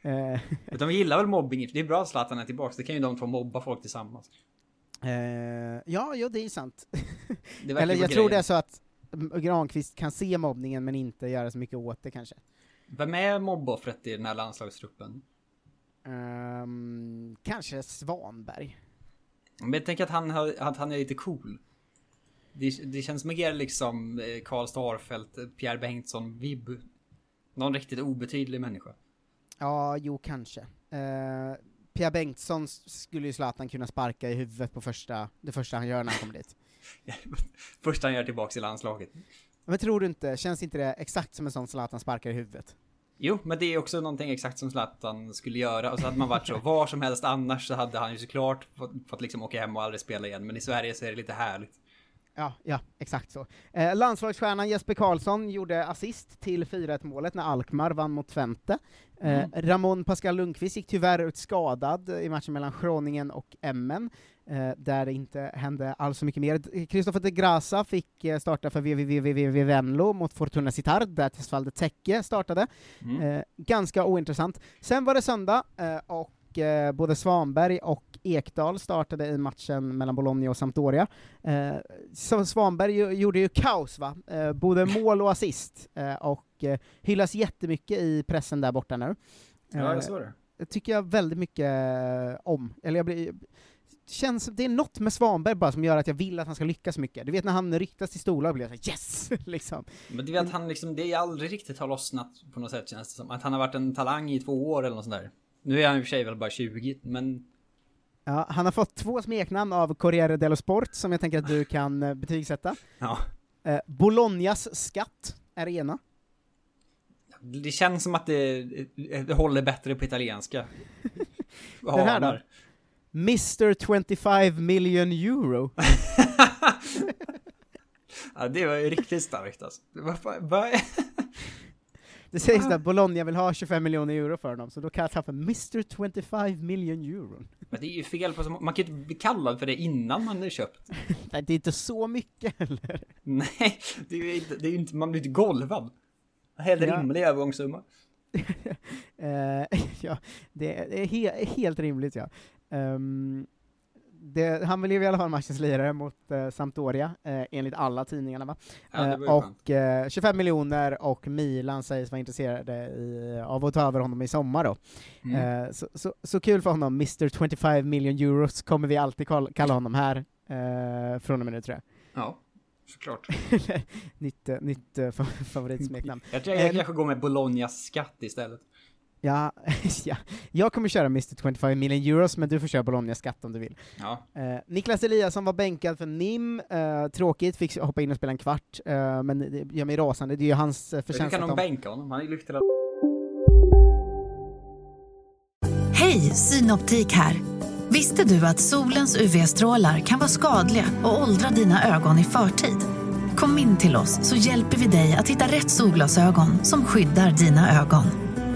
Eh, De gillar väl mobbing? Det är bra att Zlatan är tillbaka. Det kan ju de två mobba folk tillsammans. eh, ja, jo det är sant. Det Eller jag tror det är så att Granqvist kan se mobbningen men inte göra så mycket åt det kanske. Vem är mobboffret i den här landslagstruppen? Ehm, kanske Svanberg. Men jag tänker att han, har, att han är lite cool. Det, det känns mer liksom eh, Karl Starfelt, Pierre Bengtsson, Vibb. Någon riktigt obetydlig människa. Ja, jo kanske. Uh, Pia Bengtsson skulle ju Zlatan kunna sparka i huvudet på första, det första han gör när han kommer dit. Först han gör tillbaks i landslaget. Men tror du inte, känns inte det exakt som en sån Zlatan sparkar i huvudet? Jo, men det är också någonting exakt som Zlatan skulle göra. Och så hade man varit så, var som helst annars så hade han ju såklart fått, fått liksom åka hem och aldrig spela igen. Men i Sverige så är det lite härligt. Ja, ja, exakt så. Eh, landslagsstjärnan Jesper Karlsson gjorde assist till 4-1 målet när Alkmaar vann mot Twente. Eh, Mm. Ramon Pascal Lundqvist gick tyvärr ut skadad i matchen mellan Groningen och Emmen, eh, där det inte hände alls så mycket mer. Kristoffer de Grasa fick eh, starta för VVVVV Venlo mot Fortuna Sittard, där Tesfalde Tekke startade. Mm. Eh, ganska ointressant. Sen var det söndag, eh, och både Svanberg och Ekdal startade i matchen mellan Bologna och Sampdoria. Eh, Svanberg ju, gjorde ju kaos, va? Eh, både mål och assist, eh, och eh, hyllas jättemycket i pressen där borta nu. Ja, Eh, jag såg det. det tycker jag väldigt mycket eh, om. Eller jag blir... Känns, det är något med Svanberg bara som gör att jag vill att han ska lyckas mycket. Du vet när han ryktas till stolar blir jag så här, yes! liksom. Men du vet, han liksom, det är aldrig riktigt har lossnat på något sätt känns det som. Att han har varit en talang i två år eller något sånt där. Nu är han i och för sig väl bara 20, men Ja, han har fått två smeknamn av Corriere dello Sport som jag tänker att du kan eh, betygsätta. ja. Eh, Bolognas skatt är det ena. Det känns som att det, det håller bättre på italienska. Den här då? Mr 25 million euro. Ja, det var ju riktigt starkt alltså. Vad fan- vad är- Det sägs att Bologna vill ha 25 miljoner euro för honom, så då kallas han för Mr 25 million euro. Men det är ju fel på så Man kan ju inte bli kallad för det innan man är köpt. Nej, det är inte så mycket heller. Nej, det är ju inte, det är inte man blir inte golvad. Helt Ja. rimlig övergångssumma. Eh, ja, det är, he helt rimligt ja. Ehm, det, han vill ju i alla fall matchens lirare mot eh, Sampdoria, eh, enligt alla tidningarna va? Ja, Eh, och eh, 25 miljoner och Milan sägs vara intresserade i, av att ta över honom i sommar då. Mm. Eh, så, så, så kul för honom, Mr 25 million euros kommer vi alltid kall, kalla honom här, eh, från och med nu tror jag. Ja, såklart. nytt nytt fa- favoritsmeknamn. Jag tror jag Eh, kanske går med Bolognas skatt istället. Ja, ja, jag kommer köra Mr 25 million euros, men du får köra Bologna skatt om du vill. Ja. Eh, Niklas Eliasson var bänkad för NIM, eh, tråkigt, fick hoppa in och spela en kvart, eh, men det gör mig rasande, det är ju hans eh, Hur förtjänst kan att de de... bänka honom? Han är ju. Hej, Synoptik här. Visste du att solens UV-strålar kan vara skadliga och åldra dina ögon i förtid? Kom in till oss så hjälper vi dig att hitta rätt solglasögon som skyddar dina ögon.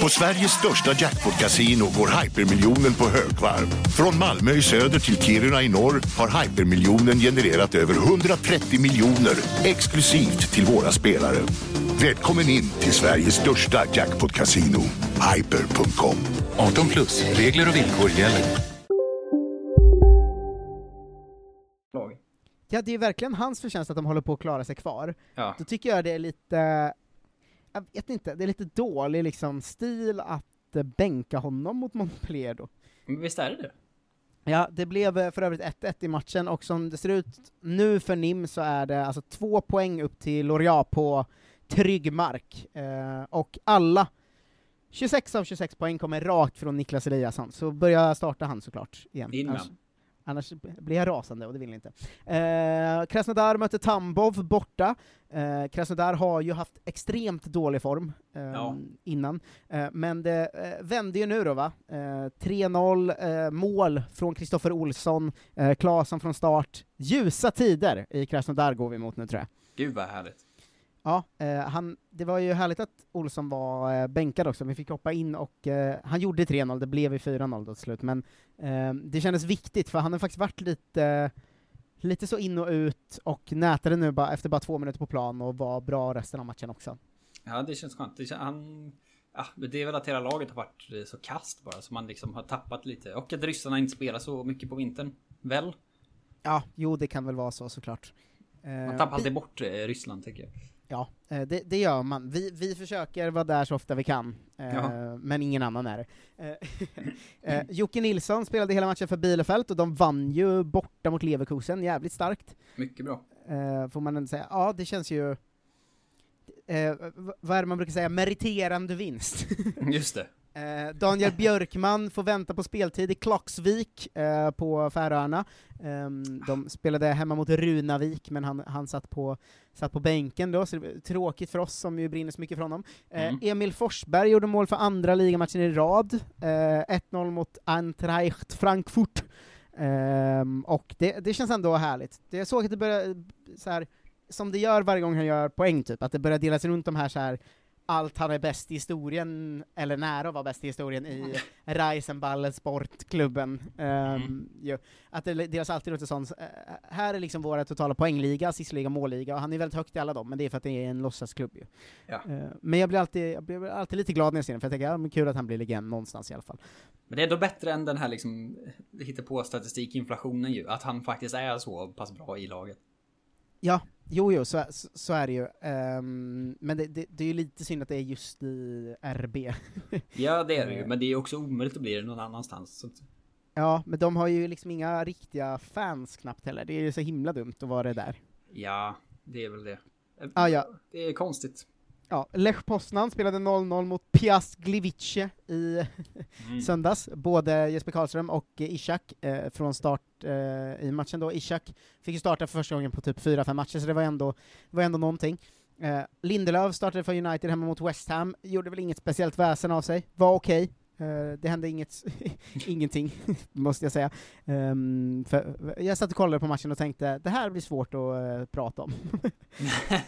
På Sveriges största jackpot-kasino går hypermiljonen på högvarv. Från Malmö i söder till Kiruna i norr har hypermiljonen genererat över 130 miljoner exklusivt till våra spelare. Välkommen in till Sveriges största jackpot-kasino, hyper.com. 18 plus, regler och villkor gäller. Ja, det är verkligen hans förtjänst att de håller på att klara sig kvar. Ja. Då tycker jag det är lite, jag vet inte, det är lite dålig liksom stil att eh, bänka honom mot Montpellier då. Men visst är det det? Ja, det blev eh, för övrigt 1-1 i matchen, och som det ser ut nu för NIM så är det alltså två poäng upp till Lorient på trygg mark. Eh, och alla 26 av 26 poäng kommer rakt från Niklas Eliasson, så börja starta han såklart igen. In med Annars, blir jag rasande, och det vill jag inte. Eh, Krasnodar mötte Tambov borta. Eh, Krasnodar har ju haft extremt dålig form eh, Ja. innan, eh, men det eh, vände ju nu då va? Eh, 3-0 eh, mål från Kristoffer Olsson, eh, Claesson från start. Ljusa tider i Krasnodar går vi mot nu tror jag. Gud vad härligt. Ja, eh, han, det var ju härligt att Olsson var eh, bänkad också, vi fick hoppa in och eh, han gjorde 3-0, det blev ju 4-0 då till slut, men eh, det kändes viktigt för han har faktiskt varit lite, lite så in och ut och nätade nu bara, efter bara två minuter på plan och var bra resten av matchen också. Ja, det känns skönt. Det kän, han... Ja, det är väl att hela laget har varit eh, så kast bara, så man liksom har tappat lite. Och att ryssarna inte spelar så mycket på vintern. Väl? Ja, jo det kan väl vara så såklart. Eh, Man tappar alltid bort Ryssland tycker jag. Ja, eh, det, det gör man. Vi, vi försöker vara där så ofta vi kan, eh, Ja. men ingen annan är det. Eh, Jocke Nilsson spelade hela matchen för Bielefeld, och de vann ju borta mot Leverkusen, jävligt starkt. Mycket bra. Får man ändå säga. Ja, det känns ju... Vad är det man brukar säga? Meriterande vinst. Just det. Eh, Daniel Björkman får vänta på speltid i Klaksvik eh, på Färöarna. Ehm, de spelade hemma mot Runavik, men han, han satt, på, satt på bänken då, så det var tråkigt för oss som ju brinner så mycket för honom. Eh, Mm. Emil Forsberg gjorde mål för andra ligamatchen i rad, eh, 1-0 mot Eintracht Frankfurt. Ehm, och det, det känns ändå härligt. Det är så att det börjar, så här, som det gör varje gång han gör poäng, typ, att det börjar delas runt de här så här allt han är bäst i historien, eller nära att vara bäst i historien i Reisenballe Sportklubben. Um, ju. Att det delas alltid runt en sån, eh, här är liksom våra totala poängliga, assistliga, målliga, och han är väldigt högt i alla dem, men det är för att det är en låtsasklubb ju. Ja. Eh, men jag blir, alltid, jag blir alltid lite glad när jag ser den, för jag tänker, ja men kul att han blir legend någonstans i alla fall. Men det är ändå bättre än den här liksom hittar på statistikinflationen ju. Att han faktiskt är så pass bra i laget. Ja, jo, jo, så, så, så är det ju. Ehm, men det, det, det är ju lite synd att det är just i RB. Ja, det är det ju. Eh. Men det är också omöjligt att bli det någon annanstans. Så. Ja, men de har ju liksom inga riktiga fans knappt heller, det är ju så himla dumt att vara det där. Ja, det är väl det. Ah, ja. Det är konstigt. Ja, Lech Poznan spelade 0-0 mot Piast Gliwice i Mm. söndags. Både Jesper Karlström och Ishak eh, från start start eh, i matchen då. Ishak fick ju starta för första gången på typ 4-5 matcher, så det var ändå, det var ändå någonting. Eh, Lindelöf startade för United hemma mot West Ham, gjorde väl inget speciellt väsen av sig, var okej. Eh, det hände inget, ingenting, måste jag säga. Ehm, för, jag satt och kollade på matchen och tänkte, det här blir svårt att eh, prata om.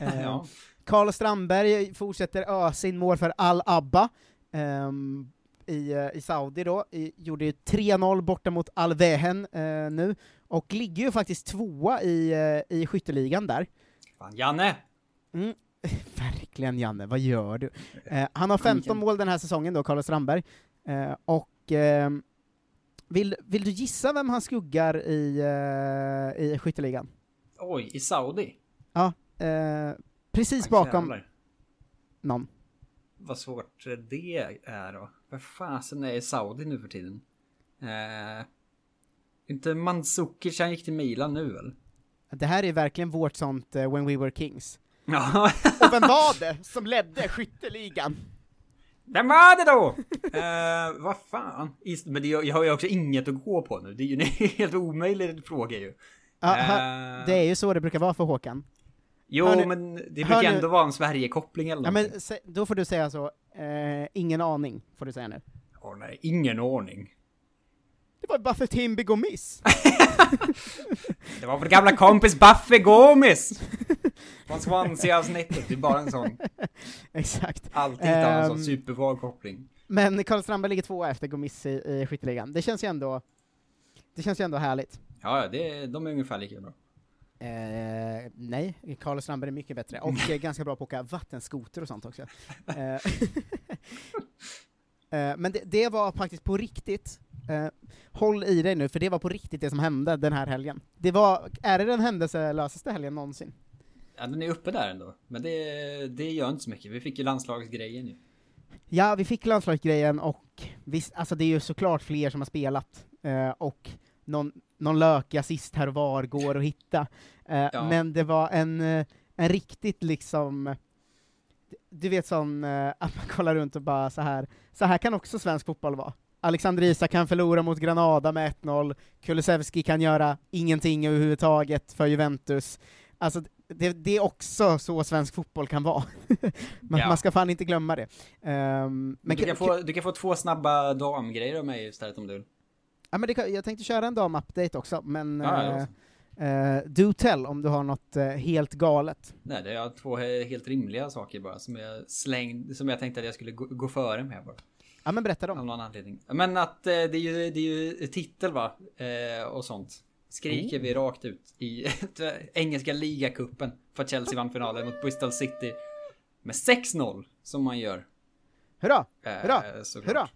Eh, Ja. Carl Strandberg fortsätter ösa in mål för Al-Abba ehm, i, eh, i Saudi då, I, gjorde ju 3-0 borta mot Al-Wehen eh, nu, och ligger ju faktiskt tvåa i, eh, i skytteligan där. Fan, Janne! Mm. Verkligen Janne, vad gör du? Eh, han har 15 mål den här säsongen då, Carlos Strandberg, eh, och ehm, vill, vill du gissa vem han skuggar i, eh, i skytteligan? Oj, i Saudi? Ja, eh, precis bakom någon. Vad svårt det är då. Vad fasen är Saudi nu för tiden? Eh, inte Mandzukic, han gick till Milan nu väl? Det här är verkligen vårt sånt eh, When We Were Kings. Ja. Och vem var det som ledde skytteligan? Vem var det då? eh, vad fan? Men det, jag har ju också inget att gå på nu. Det är ju en helt omöjlig fråga ju. Ha, Eh, det är ju så det brukar vara för Håkan. Jo, Hör men det brukar nu- ändå vara en Sverige-koppling eller Ja, någonting. men sä- då får du säga så, eh, ingen aning, får du säga nu. Åh nej, ingen ordning. Det var för Timby går miss. Det var vår gamla kompis Buffy Gomis! Från Swansea-avsnittet, det är bara en sån. Exakt. Alltid hittar man en sån Ehm, superbra koppling. Men Karl Strandberg ligger tvåa efter Gomis i, i skytteligan. Det känns ju ändå, det känns ju ändå härligt. Ja, ja, det, de är ungefär lika bra. Eh, nej, Carlos Strandberg är mycket bättre, och eh, ganska bra på att åka vattenskoter och sånt också. Eh, eh, men det, det var faktiskt på riktigt, eh, håll i dig nu, för det var på riktigt det som hände den här helgen. Det var, är det den händelselösaste helgen någonsin? Ja, den är uppe där ändå. Men det, det gör inte så mycket. Vi fick ju landslagsgrejen ju. Ja, vi fick landslagsgrejen, och visst, alltså det är ju såklart fler som har spelat, eh, och någon, någon lökig assist här och var går att hitta. Eh, Ja. Men det var en, eh, en riktigt liksom, du vet sån, eh, att man kollar runt och bara så här. så här kan också svensk fotboll vara. Alexander Isak kan förlora mot Granada med 1-0, Kulusevski kan göra ingenting överhuvudtaget för Juventus. Alltså, det, det är också så svensk fotboll kan vara. man, Ja. man ska fan inte glömma det. Ehm, Men du, kan få, du kan få två snabba damgrejer av mig istället om du vill. Ja, men det jag tänkte köra en dam-update också, men ja, eh, do tell om du har något eh, helt galet. Nej, det är två he- helt rimliga saker bara som jag slängde, som jag tänkte att jag skulle gå, gå före med bara. Ja men berätta dem. Av någon anledning. Men att eh, det är ju, det är ju titel va? Eh, och sånt. Skriker Oh. vi rakt ut i engelska ligacupen. För att Chelsea vann finalen mot Bristol City. Med 6-0 som man gör. Hurra! Eh, Hurra! såklart. Hurra!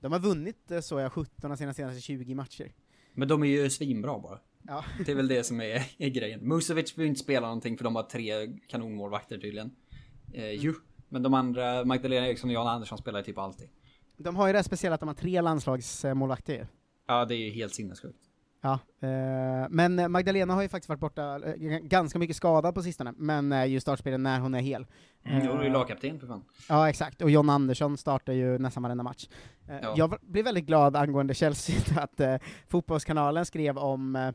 De har vunnit, eh, så jag, 17 av sina senaste 20 matcher. Men de är ju svinbra bara. Ja. Det är väl det som är, är grejen. Musovic ju inte spela någonting för de har tre kanonmålvakter tydligen. Eh, Mm. ju. Men de andra, Magdalena Eriksson och Jan Andersson spelar typ alltid. De har ju det speciella att de har tre landslagsmålvakter. Ja, det är ju helt sinnessjukt. Ja, eh, men eh, Magdalena har ju faktiskt varit borta, eh, ganska mycket skadad på sistone, men är ju startspelare när hon är hel. Mm, då är du ju lagkapten för fan. Ja, exakt. Och John Andersson startar ju nästan varenda match. Eh, Ja. Jag blev väldigt glad angående Chelsea, att eh, Fotbollskanalen skrev om eh,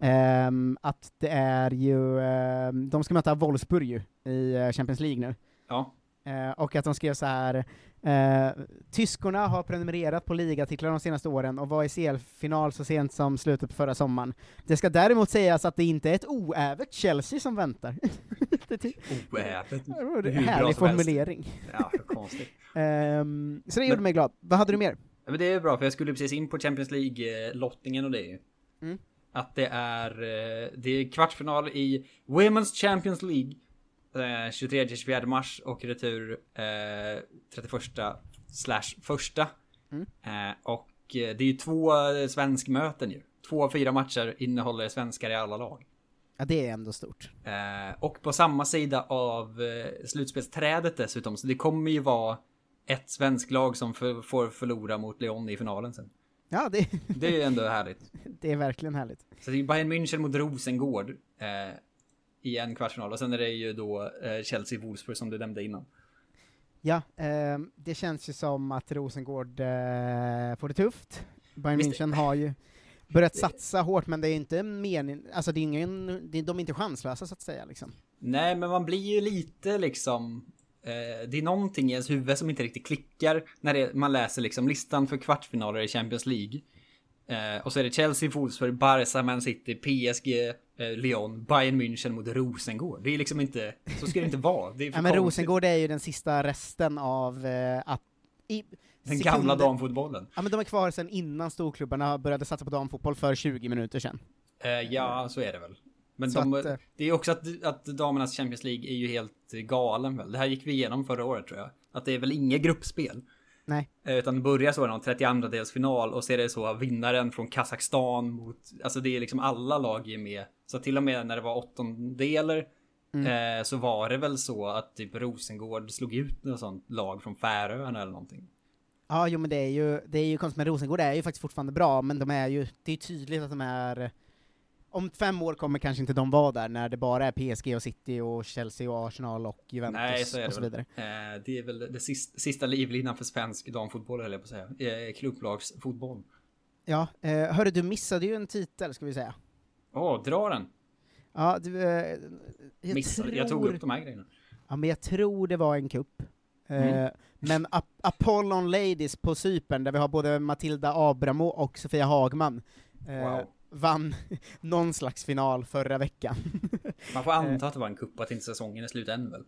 ehm, att det är ju, ehm, de ska möta Wolfsburg ju i Champions League nu. Ja. Eh, och att de skrev så här. Eh, tyskorna har prenumererat på ligatitlar de senaste åren och var i CL-final så sent som slutet på förra sommaren. Det ska däremot sägas att det inte är ett oävet Chelsea som väntar. Oävet. Det bra härlig formulering. Ja, konstigt. Ehm, så det gjorde Men- mig glad. Vad hade du mer? Men det är bra för jag skulle precis in på Champions League-lottningen och det ju. Mm. Att det är, eh, det är kvartsfinal i Women's Champions League. Eh, 23-24 mars och retur eh, 31 slash första. Mm. Eh, och eh, det är ju två eh, svenskmöten ju. Två av fyra matcher innehåller svenskar i alla lag. Ja, det är ändå stort. Eh, och på samma sida av eh, slutspelsträdet dessutom. Så det kommer ju vara ett svensk lag som för, får förlora mot Lyon i finalen sen. Ja, det, Det är ju ändå härligt. det är verkligen härligt. Så det är Bayern München mot Rosengård eh, i en kvartsfinal. Och sen är det ju då eh, Chelsea-Wolfsburg som du nämnde innan. Ja, ehm, det känns ju som att Rosengård eh, får det tufft. Bayern Visst. München har ju börjat satsa hårt, men det är inte mening, alltså det är ingen, det, de är inte chanslösa så att säga liksom. Nej, men man blir ju lite liksom... Eh, det är någonting i ens huvud som inte riktigt klickar när det, man läser liksom listan för kvartsfinaler i Champions League. Eh, och så är det Chelsea, Wolfsburg, Barca, Man City, PSG, eh, Lyon, Bayern München mot Rosengård. Det är liksom inte... Så ska det inte vara. Det är Ja, men konstigt. Rosengård är ju den sista resten av eh, att... I, Den gamla damfotbollen. Ja men de är kvar sen innan storklubbarna började satsa på damfotboll för 20 minuter sedan. Eh, ja, så är det väl. Men de, att, eh, det är också att, att damernas Champions League är ju helt galen väl. Det här gick vi igenom förra året tror jag. Att det är väl inget gruppspel. Nej. Eh, Utan det börjar så någon 32 delsfinal och så är det så vinnaren från Kazakstan mot, alltså det är liksom alla lag är med. Så till och med när det var åttondelar Mm. eh, så var det väl så att typ Rosengård slog ut något sånt lag från Färöarna eller någonting. Ja, jo men det är ju, det är ju konstigt, men Rosengård är ju faktiskt fortfarande bra, men de är ju, det är tydligt att de är om fem år kommer kanske inte de vara där, när det bara är PSG och City och Chelsea och Arsenal och Juventus Nej, så är och så väl. vidare. Eh, det är väl det sista, sista livlinan för svensk damfotboll höll jag på att säga. Eh, klubblagsfotboll. Ja, eh, hörru du missade ju en titel, ska vi säga. Åh, dra den! Ja, du, eh, jag, Missade. Jag tog upp de här grejerna. Ja, men jag tror det var en kupp. Eh, Mm. Men Ap- Apollon Ladies på Cypern, där vi har både Matilda Abramo och Sofia Hagman, eh, Wow. Vann någon slags final förra veckan. Man får anta att det var en kupp att inte säsongen är slut än väl?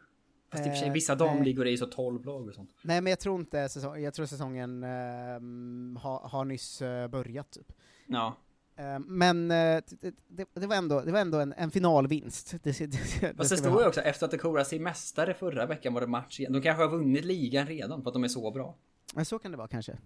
Fast i och för sig, Eh, vissa damligor är ju så 12 lag och sånt. Nej men jag tror inte säsong, jag tror säsongen ehm, har, har nyss eh, börjat typ. Ja. Eh, men eh, det, det, var ändå, det var ändå en, en finalvinst. Det, det, det, Fast det ha. ju också, efter att Dekora sig mästare förra veckan var det match igen. De kanske har vunnit ligan redan för att de är så bra. Men så kan det vara kanske.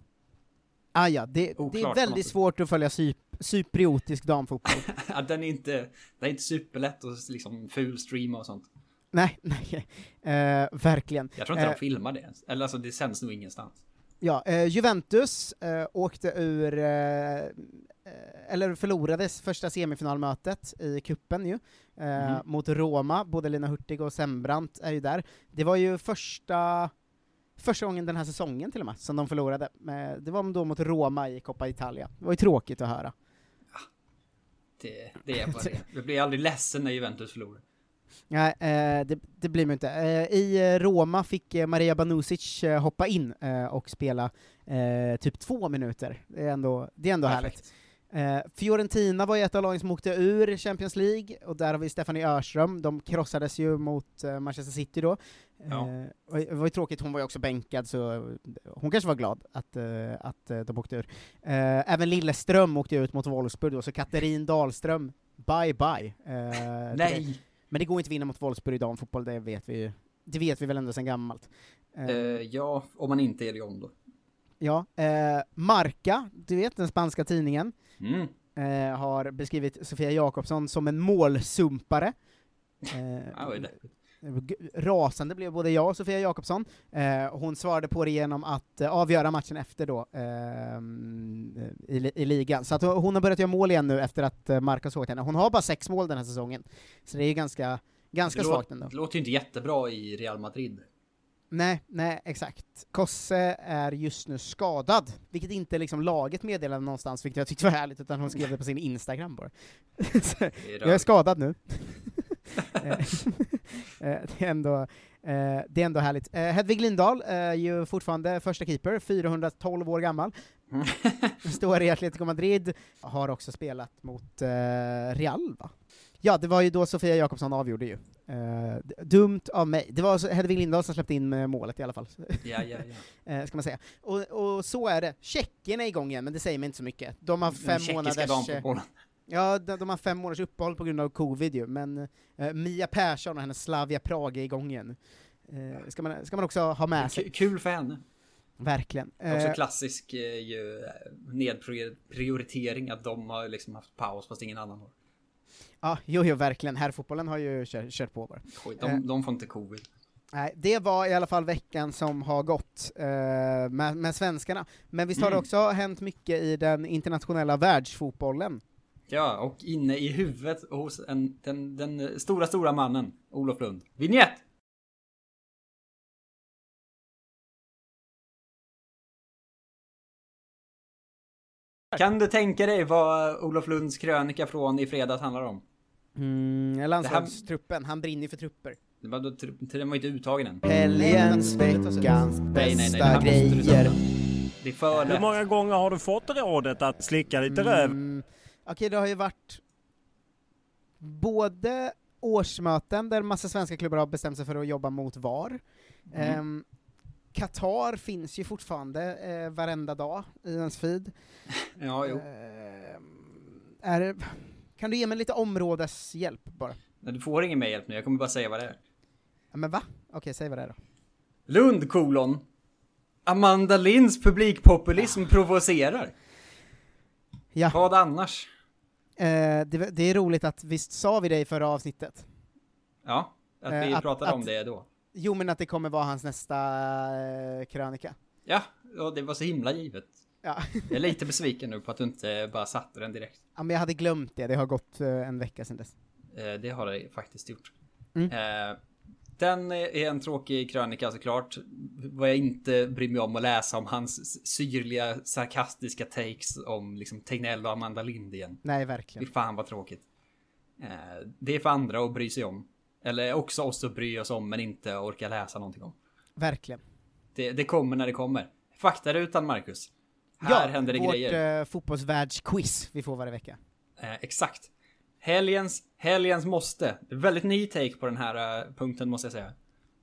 Ah, ja, det, det är väldigt svårt att följa cyp, cypriotisk damfotboll. Ja, den är inte, det är inte superlätt att liksom fulstreama och sånt. nej, nej. Eh, verkligen. Jag tror inte Eh, de filmar det ens. Eller alltså det sänds nog ingenstans. Ja, eh, Juventus eh, åkte ur, eh, eh, eller förlorades första semifinalmötet i kuppen ju, eh, Mhm. mot Roma, både Lina Hurtig och Sembrant är ju där. Det var ju första, första gången den här säsongen till och med, som de förlorade. Men det var då mot Roma i Coppa Italia. Det var ju tråkigt att höra. Det, det är bara det. Jag blir aldrig ledsen när Juventus förlorar. Nej, eh, det, det blir man inte. Eh, I eh, Roma fick eh, Maria Banusic eh, hoppa in eh, och spela eh, typ två minuter. Det är ändå, det är ändå härligt. Eh, Fiorentina var ju ett av lagen som åkte ur Champions League, och där har vi Stephanie Örström, de krossades ju mot eh, Manchester City då. Ja. Eh, det var ju tråkigt, hon var ju också bänkad, så hon kanske var glad att, eh, att eh, de åkte ur. Eh, även Lilleström åkte ut mot Wolfsburg då, så Katrin Dahlström, bye bye. Eh, Nej. det- Men det går inte att vinna mot Wolfsburg i damfotboll, det vet vi ju. Det vet vi väl ändå sedan gammalt. Eh, Eh, ja, om man inte är Lyon då. Ja, eh, Marca, du vet den spanska tidningen, Mm. eh, har beskrivit Sofia Jakobsson som en målsumpare. Eh, rasande blev både jag och Sofia Jakobsson. Eh, hon svarade på det genom att eh, avgöra matchen efter då, ehm, i, i ligan. Så att hon har börjat göra mål igen nu efter att eh, Marca såg henne. Hon har bara sex mål den här säsongen, så det är ju ganska, ganska det svagt låter, ändå. Det låter ju inte jättebra i Real Madrid. Nej, nej, exakt. Kosse är just nu skadad, vilket inte liksom laget meddelade någonstans, vilket jag tyckte var härligt, utan hon skrev det på sin Instagram bara. Jag är skadad nu. Eh, eh, det, är ändå, eh, det är ändå härligt. Hedvig Lindahl är ju fortfarande första keeper, 412 år gammal. Står i Atletico Madrid, har också spelat mot Real, va? Ja, det var ju då Sofia Jakobsson avgjorde ju. D- dumt av mig. Det var Hedvig Lindahl som släppte in målet i alla fall. Ja, ja, ja. eh, ska man säga. Och, och så är det. Tjeckien är igång igen, men det säger mig inte så mycket. De har Den fem månaders... eh. Ja, de, de har fem månaders uppehåll på grund av covid ju, men eh, Mia Persson och hennes Slavia Prag är igång igen. Eh, ska, man, ska man också ha med sig. Kul för henne. Verkligen. Också klassisk ju, nedprioritering att de har liksom haft paus fast ingen annan har. Ja, jo, jo, verkligen. Herrfotbollen har ju kört, kört på bara. Skit, Eh, de, de får inte covid. Nej, det var i alla fall veckan som har gått eh, med, med svenskarna. Men visst har det Mm. också hänt mycket i den internationella världsfotbollen? Ja, och inne i huvudet hos en, den, den stora, stora mannen, Olof Lund. Vignett! Kan du tänka dig vad Olof Lunds krönika från i fredags handlar om? Mm, landslagstruppen, han brinner ju för trupper. Det var då, den var inte uttagen än. Helgens, veckans Nej, nej, nej, bästa grejer. Det är för Hur många gånger har du fått rådet att slicka lite röv? Mm, Okej, det har ju varit både årsmöten där massa svenska klubbar har bestämt sig för att jobba mot VAR. Ehm, Qatar finns ju fortfarande eh, varenda dag i ens feed. Ja, jo. Ehm, är det, kan du ge mig lite områdeshjälp bara? Nej, Du får ingen mer hjälp nu, jag kommer bara säga vad det är. Ja, men va? Okej, säg vad det är då. Lund kolon. Amanda Linds publikpopulism provocerar. Ja. Vad annars? Eh, det, det är roligt att, visst sa vi det i förra avsnittet? Ja, att vi Eh, att- pratade om att- det då. Jo, men att det kommer vara hans nästa eh, krönika. Ja, och det var så himla givet. Ja. Jag är lite besviken nu på att du inte bara satte den direkt. ja, men jag hade glömt det, det har gått eh, en vecka sedan dess. Eh, Det har det faktiskt gjort. Mm. Eh, Den är en tråkig krönika såklart. Vad jag inte bryr mig om att läsa om hans syrliga sarkastiska takes om liksom Tegnell och Amanda Lind igen. Nej, verkligen. Fy fan vad tråkigt. Det är för andra att bry sig om. Eller också oss att bry oss om men inte orka läsa någonting om. Verkligen. Det, det kommer när det kommer. Faktarutan Marcus. Här händer det vårt grejer. eh, fotbollsvärldsquiz vi får varje vecka. Eh, exakt. Helgens, helgens måste. Väldigt ny take på den här eh, punkten måste jag säga.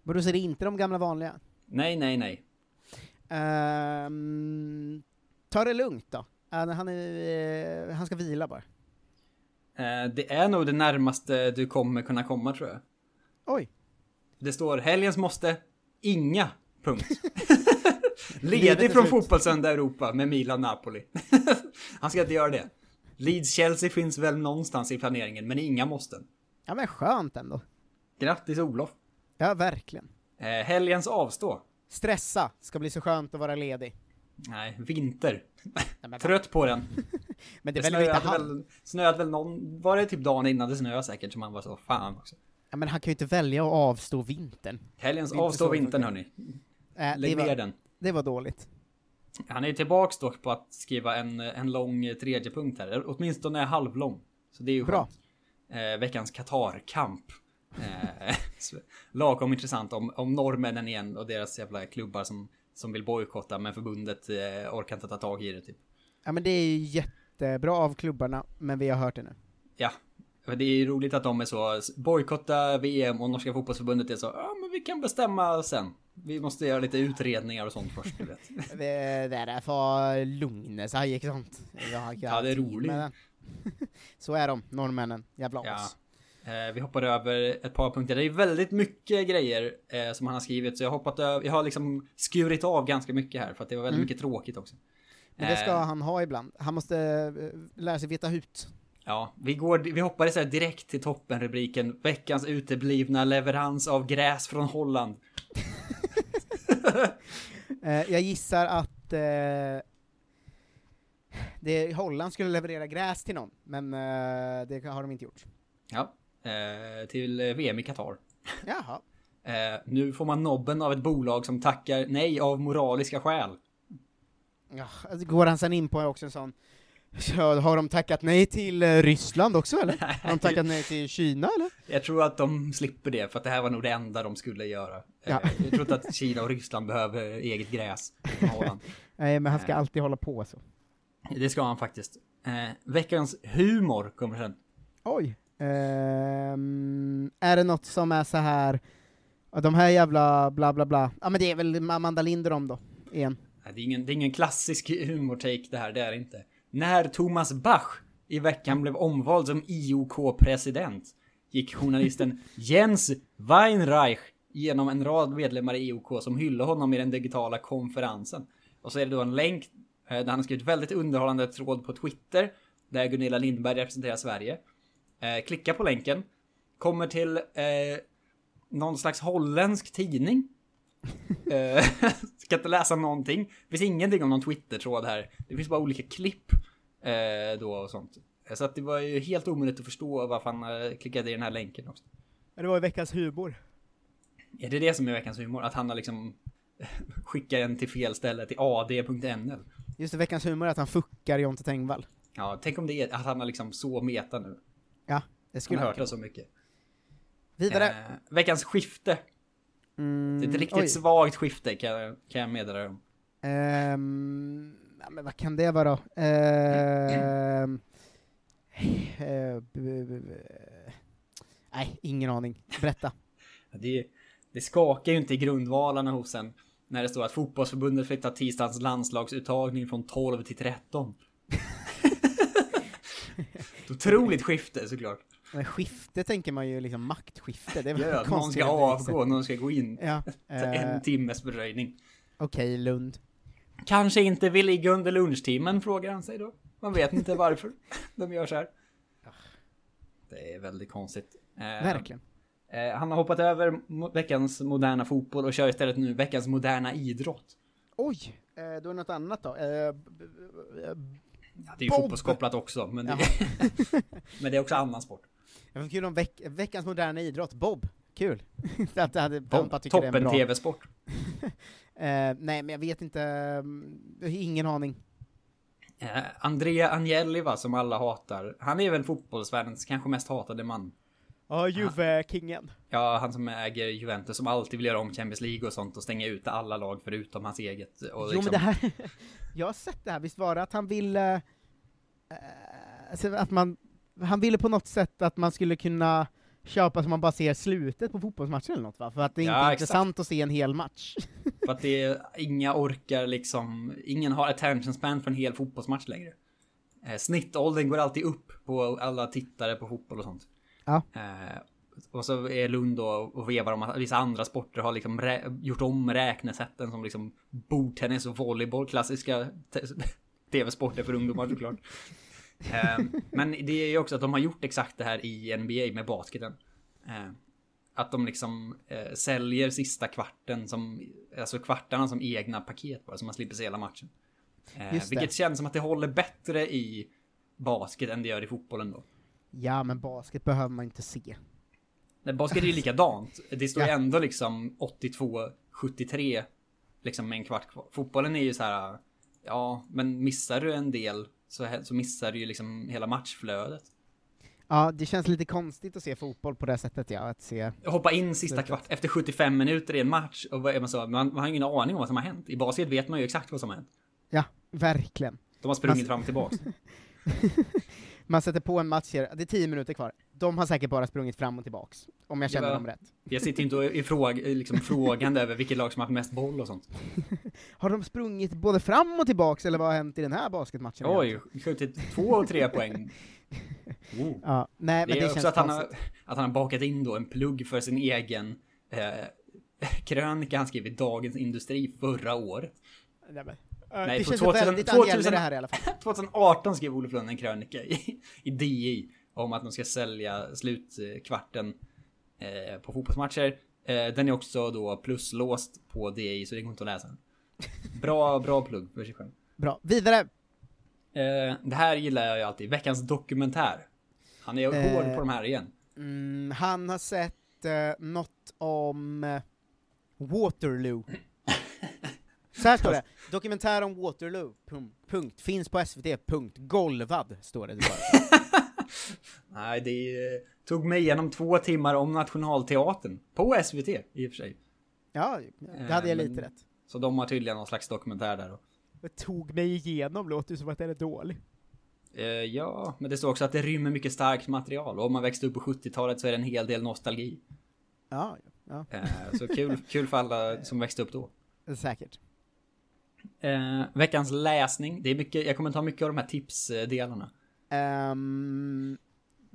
Men då är det inte de gamla vanliga? Nej, nej, nej. Ehm, ta det lugnt då. Han, han, är, eh, han ska vila bara. Eh, det är nog det närmaste du kommer kunna komma tror jag. Oj. Det står helgens måste, inga, punkt. Ledig från fotbollssöndag Europa med Milan-Napoli. Han ska inte göra det. Leeds-Chelsea finns väl någonstans i planeringen, men inga måsten. Ja men skönt ändå. Grattis Olof. Ja, verkligen. Eh, helgens avstå. Stressa, ska bli så skönt att vara ledig. Nej, vinter. men Trött på den. Men det det väl snöade väl, snöade väl någon, var det typ dagen innan det snöade säkert som han var så, fan också. Ja, men han kan ju inte välja att avstå vintern. Helgens avstå vintern hörni. Äh, Lägg ner den. Det var dåligt. Han är tillbaks dock på att skriva en, en lång tredje punkt här. Åtminstone halvlång. Så det är ju Bra. Eh, veckans Qatar-kamp. Eh, lagom intressant om, om norrmännen igen och deras jävla klubbar som, som vill bojkotta men förbundet eh, orkar inte ta tag i det typ. Ja men det är ju jättebra av klubbarna, men vi har hört det nu. Ja, det är ju roligt att de är så bojkotta VM och norska fotbollsförbundet är så ja men vi kan bestämma sen. Vi måste göra lite utredningar och sånt först du vet. Det det är för lugna sig, inte har Ja, det är roligt. Så är de, norrmännen. Jävla Ja. Eh, vi hoppar över ett par punkter. Det är väldigt mycket grejer eh, som han har skrivit så jag hoppat över, jag har liksom skurit av ganska mycket här för att det var väldigt Mm. mycket tråkigt också. Men det ska Eh, han ha ibland. Han måste eh, lära sig veta ut. Ja, vi, går, vi så här direkt till toppen rubriken Veckans uteblivna leverans av gräs från Holland. Eh, jag gissar att eh, det, Holland skulle leverera gräs till någon, men eh, det har de inte gjort. Ja, till VM i Qatar. Jaha. Nu får man nobben av ett bolag som tackar nej av moraliska skäl. Ja, alltså, går han sen in på också en sån så har de tackat nej till eh, Ryssland också eller? Har de tackat nej till Kina eller? Jag tror att de slipper det för att det här var nog det enda de skulle göra. Ja. Eh, Jag tror inte att Kina och Ryssland behöver eget gräs. Nej, men han ska alltid hålla på så. Det ska han faktiskt. Eh, veckans humor kommer sen. Oj. Ehm, är det något som är så här ja, de här jävla bla bla bla, ja men det är väl Amanda Lind och dem då, igen. Det är ingen, det är ingen klassisk humortake det här, det är det inte. När Thomas Bach i veckan blev omvald som IOK-president gick journalisten Jens Weinreich igenom en rad medlemmar i IOK som hyllade honom i den digitala konferensen. Och så är det då en länk eh, där han har skrivit väldigt underhållande tråd på Twitter där Gunilla Lindberg representerar Sverige. Eh, klicka på länken. Kommer till eh, någon slags holländsk tidning. Eh, Ska inte läsa någonting. Det finns ingenting om någon Twitter-tråd här. Det finns bara olika klipp eh, då och sånt. Så att det var ju helt omöjligt att förstå varför han eh, klickade i den här länken också. Det var i veckans humor. Är det det som är veckans humor? Att han har liksom skickat den till fel ställe, till ad.nl? Just det, veckans humor är att han fuckar Jonte Tengvall. Ja, tänk om det är att han har liksom så meta nu. Ja, det skulle Han har hört det så mycket. Vidare. Eh, veckans skifte. Mm, Det är ett riktigt oj. svagt skifte kan jag, kan jag meddela om. Ehm, ja, men vad kan det vara då? B- b- nej, ingen aning. Berätta. Det, det skakar ju inte i grundvalarna hos en när det står att fotbollsförbundet flyttar tisdagens landslagsuttagning från 12 till 13. Ett otroligt skifte såklart. Men skifte tänker man ju liksom maktskifte. Det är väl Ja, någon ska avgå, någon ska gå in. Ja, en eh, timmes fördröjning. Okej, Lund. Kanske inte vill ligga under lunchtimmen, frågar han sig då. Man vet inte varför de gör så här. Det är väldigt konstigt. Eh, Verkligen. Eh, han har hoppat över veckans moderna fotboll och kör istället nu veckans moderna idrott. Oj, då är det något annat då. Ja, det är ju fotbollskopplat också, men det, men det är också annan sport. Det kul om veck veckans moderna idrott, Bob. Kul. att det hade, Bob, toppen TV-sport. Eh, nej, men jag vet inte. mm, jag har ingen aning. Eh, Andrea Agnelli va, som alla hatar. Han är väl fotbollsvärldens kanske mest hatade man. Ja, Juve-kingen. Ja, han som äger Juventus som alltid vill göra om Champions League och sånt och stänga ut alla lag förutom hans eget. Och Jo, liksom, men det här... jag har sett det här, visst var det att han ville... eh, alltså att man... Han ville på något sätt att man skulle kunna köpa så man bara ser slutet på fotbollsmatcher eller något va? För att det är Ja, inte exakt. intressant att se en hel match. För att det är, inga orkar liksom, ingen har attention span för en hel fotbollsmatch längre. Eh, snittåldern går alltid upp på alla tittare på fotboll och sånt. Ja. Eh, och så är Lund då och vevar om att vissa andra sporter har liksom gjort om räknesätten som liksom bordtennis och volleyboll, klassiska te- tv-sporter för ungdomar såklart. Eh, men det är ju också att de har gjort exakt det här i NBA med basketen. Eh, att de liksom eh, säljer sista kvarten som, alltså kvartarna som egna paket bara, så man slipper se hela matchen. Eh, det. vilket känns som att det håller bättre i basket än det gör i fotbollen då. ja, men basket behöver man inte se. Nej, basket är ju likadant. Det står Ja. ändå liksom 82-73 liksom med en kvart kvar. Fotbollen är ju så här, ja, men missar du en del så, så missar du ju liksom hela matchflödet. Ja, det känns lite konstigt att se fotboll på det sättet ja, att se... Hoppa in sista kvart efter 75 minuter i en match och vad är man så? Man, man har ingen aning om vad som har hänt. I basket vet man ju exakt vad som har hänt. Ja, verkligen. De har sprungit Man- fram och tillbaks. Man sätter på en match, ser- det är tio minuter kvar. De har säkert bara sprungit fram och tillbaks, om jag känner Ja. dem rätt. Jag sitter inte och är fråg, liksom frågande över vilket lag som har haft mest boll och sånt. Har de sprungit både fram och tillbaks, eller vad har hänt i den här basketmatchen? Oj, skjutit två och tre poäng. Oh. Ja, nej, men det är det också känns att han, har, att han har bakat in då en plugg för sin egen eh, krönika han skrev i Dagens Industri förra året. Nej, men, Nej, det känns 2000 väldigt 2000 Agnelli det här i alla fall. 2018 skrev Olof Lund en krönika i, i DI om att de ska sälja slutkvarten eh, på fotbollsmatcher. Eh, den är också då pluslåst på DI så det går inte att läsa den. Bra, bra plugg för sig själv. Bra, vidare! Eh, det här gillar jag ju alltid. Veckans dokumentär. Han är Eh, hård på de här igen. Mm, han har sett eh, något om eh, Waterloo. Så här står det, dokumentär om Waterloo, pum, punkt, finns på SVT, punkt, golvad, står det bara. Nej, det tog mig igenom två timmar om Nationalteatern. På SVT i och för sig. Ja, det hade jag Eh, lite men- rätt. Så de har tydligen någon slags dokumentär där då. Det tog mig igenom, låter ju som att den är dålig. Eh, ja, men det står också att det rymmer mycket starkt material. Och om man växte upp på 70-talet så är det en hel del nostalgi. Ja, ja. Eh, så kul, kul för alla som växte upp då. Säkert. Eh, veckans läsning. Det är mycket, jag kommer ta mycket av de här tipsdelarna. Um,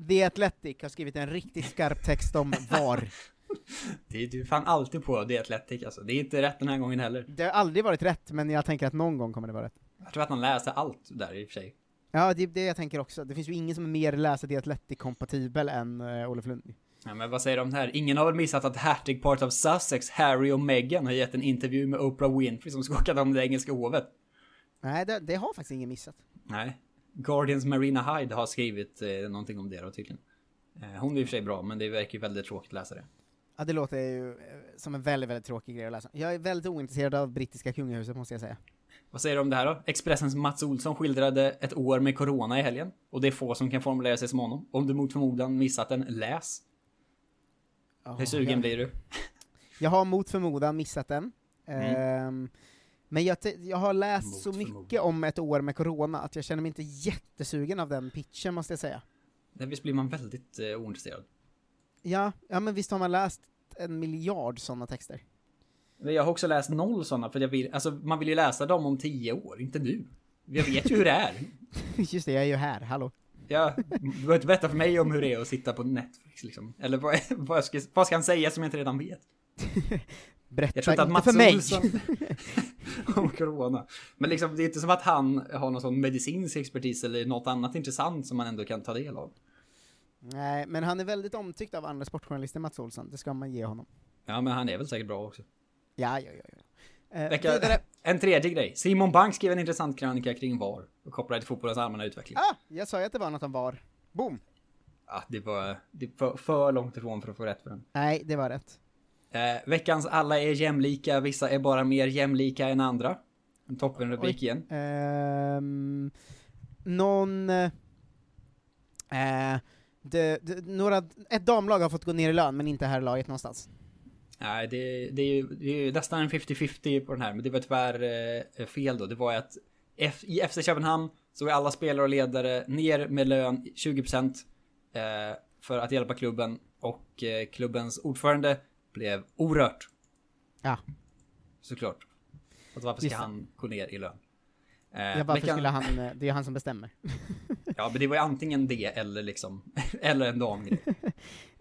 The Athletic har skrivit en riktigt skarp text om VAR. Det är du fan alltid på det Atletic alltså. Det är inte rätt den här gången heller. Det har aldrig varit rätt, men jag tänker att någon gång kommer det vara rätt. Jag tror att han läser allt där i och för sig. Ja, det är det jag tänker också. Det finns ju ingen som är mer läsa The Athletic-kompatibel än uh, Olof Lund. Ja, men vad säger det här? Ingen har väl missat att Hertig Part of Sussex, Harry och Meghan har gett en intervju med Oprah Winfrey som skakade om det engelska hovet. Nej, det, det har faktiskt ingen missat. Nej. Guardians Marina Hyde har skrivit eh, någonting om det då tydligen. Eh, hon är i och för sig bra, men det verkar ju väldigt tråkigt att läsa det. Ja, det låter ju eh, som en väldigt, väldigt tråkig grej att läsa. Jag är väldigt ointresserad av brittiska kungahuset, måste jag säga. Vad säger du om det här då? Expressens Mats Olsson skildrade ett år med corona i helgen. Och det är få som kan formulera sig som honom. Om du mot förmodan missat den, läs. Hur sugen jag- blir du? Jag har mot förmodan missat den. Mm. Ehm, men jag, jag har läst så mycket om ett år med corona att jag känner mig inte jättesugen av den pitchen måste jag säga. Nej, visst blir man väldigt eh, ointresserad. Ja, ja men visst har man läst en miljard sådana texter. Men Jag har också läst noll sådana, för jag vill, alltså man vill ju läsa dem om tio år, inte nu. Jag vet ju hur det är. Just det, jag är ju här, hallå. Ja, du behöver inte berätta för mig om hur det är att sitta på Netflix liksom. Eller vad, vad, ska, vad ska han säga som jag inte redan vet? Berätta Jag tror inte att inte Mats för mig. Olsson... om corona. Men liksom, det är inte som att han har någon sån medicinsk expertis eller något annat intressant som man ändå kan ta del av. Nej, men han är väldigt omtyckt av andra sportjournalister, Mats Olsson. Det ska man ge honom. Ja, men han är väl säkert bra också. Ja, ja, ja. ja. Eh, Vecka, en tredje grej. Simon Bank skrev en intressant krönika kring VAR och kopplade till fotbollens allmänna utveckling. Ah, jag sa ju att det var något om VAR. Boom! Ja, det var, det var för långt ifrån för att få rätt för den. Nej, det var rätt. Eh, veckans alla är jämlika, vissa är bara mer jämlika än andra. En toppenrubrik igen. Ehm, någon... eh, det, det, några, ett damlag har fått gå ner i lön, men inte herrlaget någonstans. Nej, det, det, är ju, det är ju nästan en 50-50 på den här, men det var tyvärr eh, fel då. Det var ju att F, i FC Köpenhamn så är alla spelare och ledare ner med lön 20% eh, för att hjälpa klubben och eh, klubbens ordförande blev orört. Ja. Såklart. Alltså varför ska det. han gå ner i lön? Eh, ja, varför veckan- skulle han... eh, Det är han som bestämmer. Ja, men det var ju antingen det eller liksom, eller en damgrej.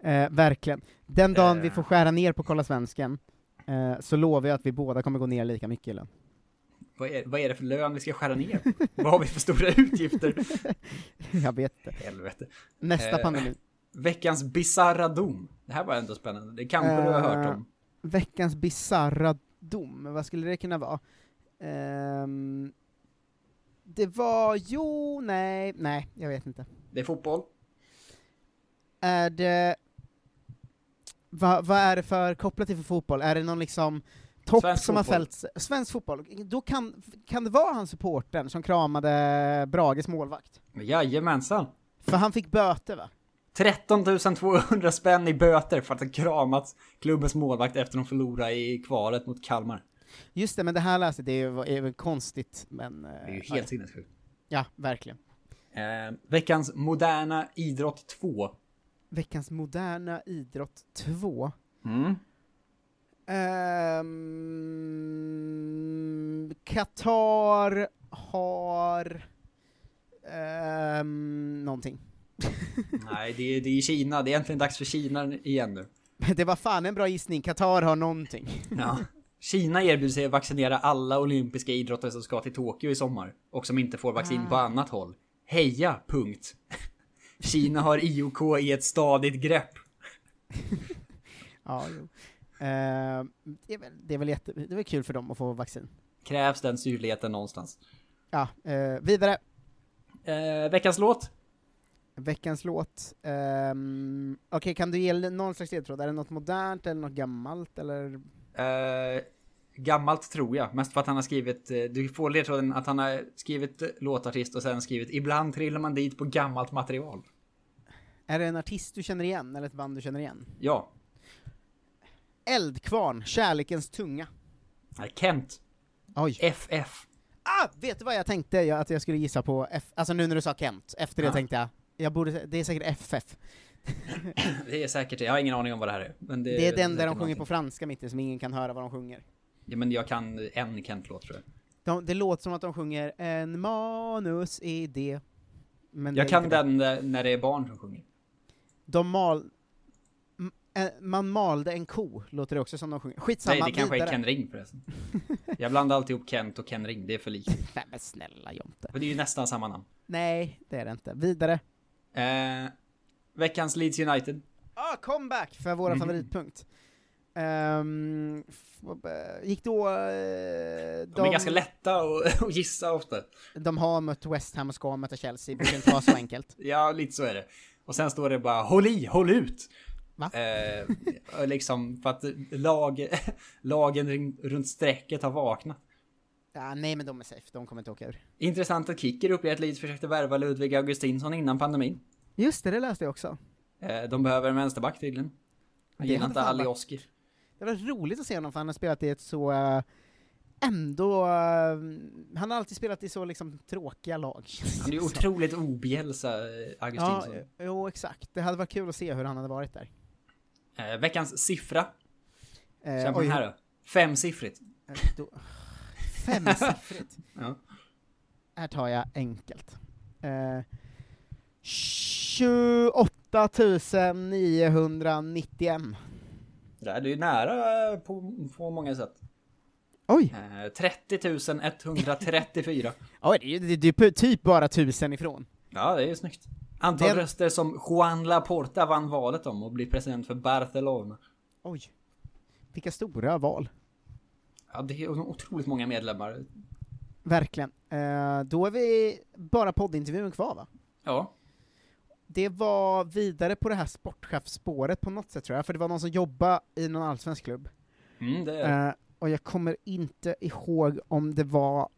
Eh, verkligen. Den dagen vi Eh. får skära ner på Kolla Svensken, eh, så lovar jag att vi båda kommer gå ner lika mycket i lön. Vad är, vad är det för lön vi ska skära ner på? Vad har vi för stora utgifter? jag vet det. Helvete. Nästa Eh, pandemi. Veckans bizarra dom. Det här var ändå spännande. Det kanske du har hört Eh, om. Veckans bizarra dom, vad skulle det kunna vara? Ehm, det var, jo, nej, nej, jag vet inte. Det är fotboll. Är det... Va, vad är det för kopplat till för fotboll? Är det någon liksom topp Svensk som har fotboll. fällt sig? Svensk fotboll? Då kan, kan det vara han supporten som kramade Brages målvakt? Jajamensan. För han fick böter va? 13 200 spänn i böter för att ha kramat klubbens målvakt efter de förlorade i kvalet mot Kalmar. Just det, men det här läste det är ju är väl konstigt, men... eh, Det är ju helt sinnessjukt. Ja, verkligen. Eh, veckans moderna idrott 2. Veckans moderna idrott 2. Mm. Ehm, Qatar har... Um, någonting. Nej, det är, det är Kina. Det är egentligen dags för Kina igen nu. Det var fan en bra gissning, Qatar har någonting. Ja. Kina erbjuder sig att vaccinera alla olympiska idrottare som ska till Tokyo i sommar och som inte får vaccin på Ah. annat håll. Heja! Punkt. Kina har IOK i ett stadigt grepp. Ja, jo. Ehm, det, är väl, det är väl jätte, det är väl kul för dem att få vaccin. Krävs den syrligheten någonstans. Ja, eh, vidare. Eh, veckans låt? Veckans låt. Um, Okej, kan du ge någon slags ledtråd? Är det något modernt eller något gammalt eller? Eh, gammalt tror jag, mest för att han har skrivit, eh, du får ledtråden att han har skrivit låtartist och sen skrivit ibland trillar man dit på gammalt material. Är det en artist du känner igen, eller ett band du känner igen? Ja, Eldkvarn, Kärlekens tunga. Nej, Kent. Oj. FF. Ah, vet du vad jag tänkte jag, att jag skulle gissa på? F, alltså nu när du sa Kent, efter det Ja. tänkte jag, jag borde, det är säkert FF. Det är säkert det, jag har ingen aning om vad det här är. Men det, Det är den där de sjunger någonting. på franska mitt i, som ingen kan höra vad de sjunger. Ja men jag kan en Kent-låt tror jag. De, det låter som att de sjunger en manus. Men det Jag är kan det. den eh, när det är barn som sjunger. De mal... Eh, Man malde en ko, låter det också som de sjunger. Skitsamma, Nej, det kanske vidare. är Ken Ring förresten. Jag blandar alltid ihop Kent och Ken Ring, det är för likt. Nej men snälla Jonte. För det är ju nästan samma namn. Nej, det är det inte. Vidare. Eh, veckans Leeds United. Ah, comeback för våra Mhm. favoritpunkt. Eh, gick då... eh, De är ganska lätta att gissa ofta. De har mött West Ham och ska möta Chelsea, det brukar inte vara så enkelt. Ja, lite så är det. Och sen står det bara håll i, håll ut! Va? Eh, liksom för att lag, lagen runt strecket har vaknat. Ja, nej men de är safe, de kommer inte åka ur. Intressant att Kicker uppger att Leeds försökte värva Ludvig Augustinsson innan pandemin. Just det, det läste jag också. Eh, De behöver en vänsterback tydligen. Det gillar inte Ali Oskar. Det var roligt att se honom för han har spelat i ett så, eh, ändå, eh, han har alltid spelat i så liksom tråkiga lag. Han är ju otroligt objälsa, Ja, Augustinsson. eh, jo exakt. Det hade varit kul att se hur han hade varit där. Eh, veckans siffra. Eh, Känn på den här då. Femsiffrigt. Eh, då- Femsiffrigt. Ja. Här tar jag enkelt. Eh, 28 991. Det är ju nära på, på många sätt. Oj! Eh, 30 134. Oj, det är ju det är typ- typ bara tusen ifrån. Ja, det är ju snyggt. Antal Det- röster som Juan Laporta vann valet om och blir president för Barcelona. Oj. Vilka stora val. Ja, det är otroligt många medlemmar. Verkligen. Eh, då är vi bara poddintervjun kvar va? Ja. Det var vidare på det här sportchefsspåret på något sätt tror jag, för det var någon som jobbade i någon allsvensk klubb. Mm, det är Eh, och jag kommer inte ihåg om det var...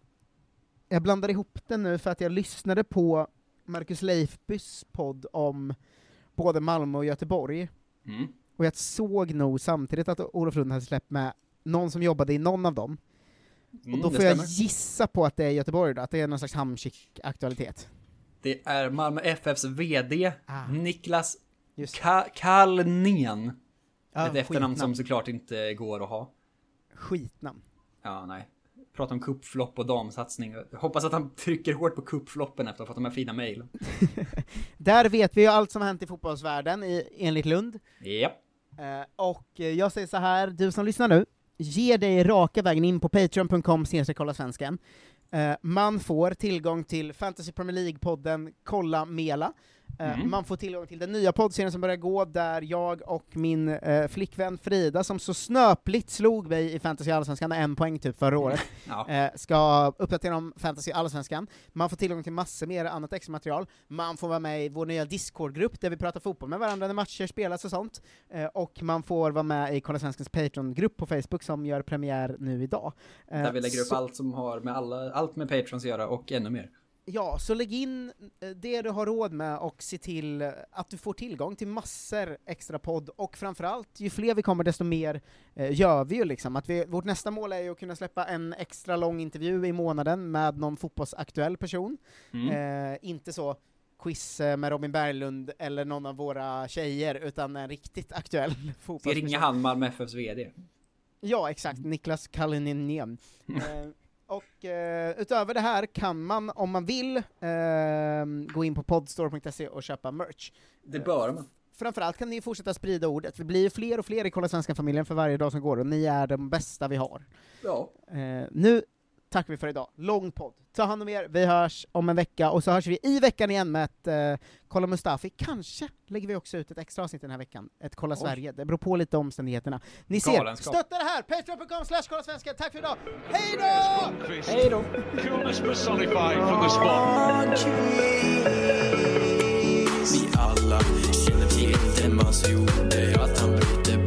Jag blandar ihop det nu för att jag lyssnade på Marcus Leifbys podd om både Malmö och Göteborg, Mm. och jag såg nog samtidigt att Olof Lund hade släppt med någon som jobbade i någon av dem. Mm, och då det får jag gissa på att det är Göteborg då, att det är någon slags Hamsik-aktualitet. Det är Malmö FFs VD, Ah. Niklas Ka- Kalnén. Ja, Ett efternamn som såklart inte går att ha. Skitnamn. Ja, nej. Prata om kuppflopp och damsatsning. Jag hoppas att han trycker hårt på kuppfloppen efter att ha fått de här fina mejlen. Där vet vi ju allt som har hänt i fotbollsvärlden, i, enligt Lund. Japp. Eh, och jag säger så här, du som lyssnar nu, ge dig raka vägen in på patreon.com kolla svensken. Eh, man får tillgång till Fantasy Premier League-podden Kolla Mela. Eh, Mm. Man får tillgång till den nya poddserien som börjar gå, där jag och min eh, flickvän Frida, som så snöpligt slog mig i Fantasy Allsvenskan med en poäng typ förra året, Ja. eh, ska uppdatera om Fantasy Allsvenskan. Man får tillgång till massor mer annat extra material. Man får vara med i vår nya Discord-grupp där vi pratar fotboll med varandra när matcher spelas och sånt. Eh, och man får vara med i Kolla Svenskans Patreon-grupp på Facebook som gör premiär nu idag. Eh, Där vi lägger upp så- allt som har med alla, allt med Patrons att göra och ännu mer. Ja, så lägg in eh, det du har råd med och se till eh, att du får tillgång till massor extra podd, och framförallt, ju fler vi kommer desto mer eh, gör vi ju liksom. Att vi, vårt nästa mål är ju att kunna släppa en extra lång intervju i månaden med någon fotbollsaktuell person. Mm. Eh, inte så quiz eh, med Robin Berglund eller någon av våra tjejer, utan en riktigt aktuell fotbollsperson. ringa han Malmö FFs VD? Ja, exakt. Niklas Kallininen. eh, och eh, utöver det här kan man, om man vill, eh, gå in på podstore.se och köpa merch. Det bör man. Framförallt kan ni fortsätta sprida ordet. Vi blir ju fler och fler i Kolla Svenska-familjen för varje dag som går, och ni är de bästa vi har. Ja. Eh, nu tackar vi för idag. Lång podd. Ta hand om er, vi hörs om en vecka, och så hörs vi i veckan igen med ett eh, Kolla Mustafi. Kanske lägger vi också ut ett extra avsnitt den här veckan, ett Kolla Oj. Sverige. Det beror på lite omständigheterna. Ni ser, Galenskap. stötta det här! Patreon.com slash kolla svenska. Tack för idag! Hej då! Hej då! Vi alla känner till det man så gjorde Att han bryter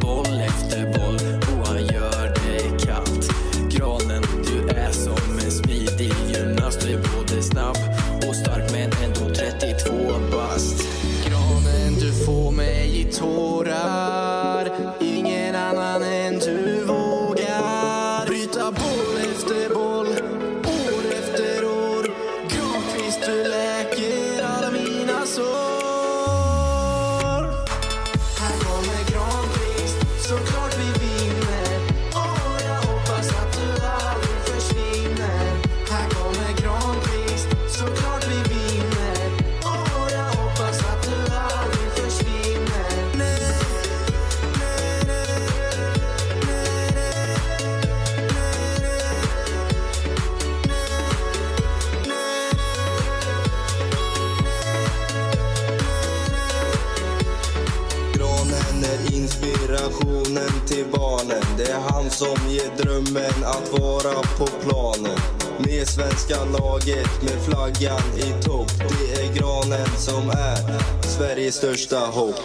som ger drömmen att vara på planen. Med svenska laget med flaggan i topp. Det är granen som är Sveriges största hopp.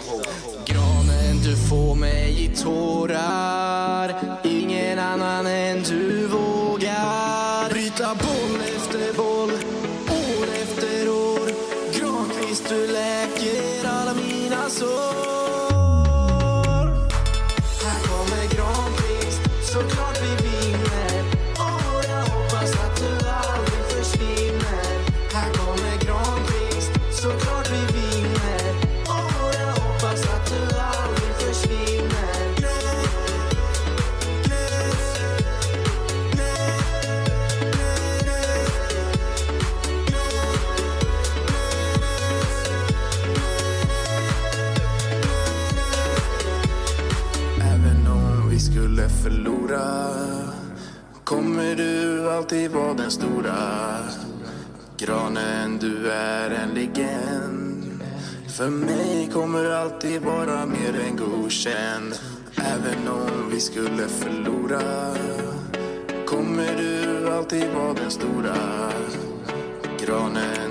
Granen, du får mig i tårar. Alltid vara mer än godkänd Även om vi skulle förlora kommer du alltid vara den stora Granen,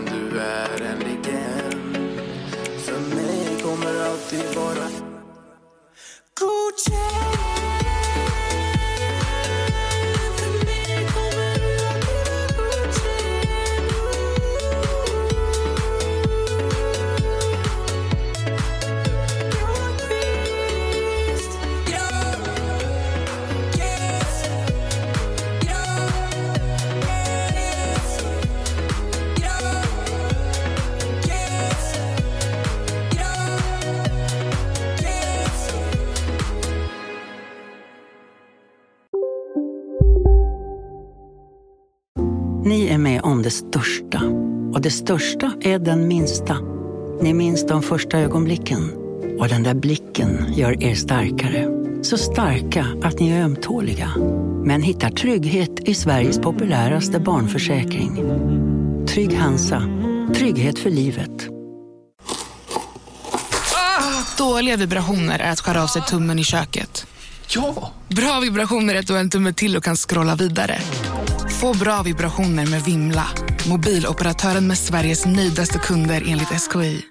de första ögonblicken. Och den där blicken gör er starkare. Så starka att ni är ömtåliga. Men hittar trygghet i Sveriges populäraste barnförsäkring. Trygg Hansa. Trygghet för livet. Dåliga vibrationer är att skära av sig tummen i köket. Ja! Bra vibrationer är att du har en tumme till och kan scrolla vidare. Få bra vibrationer med Vimla. Mobiloperatören med Sveriges nöjdaste kunder enligt SKI.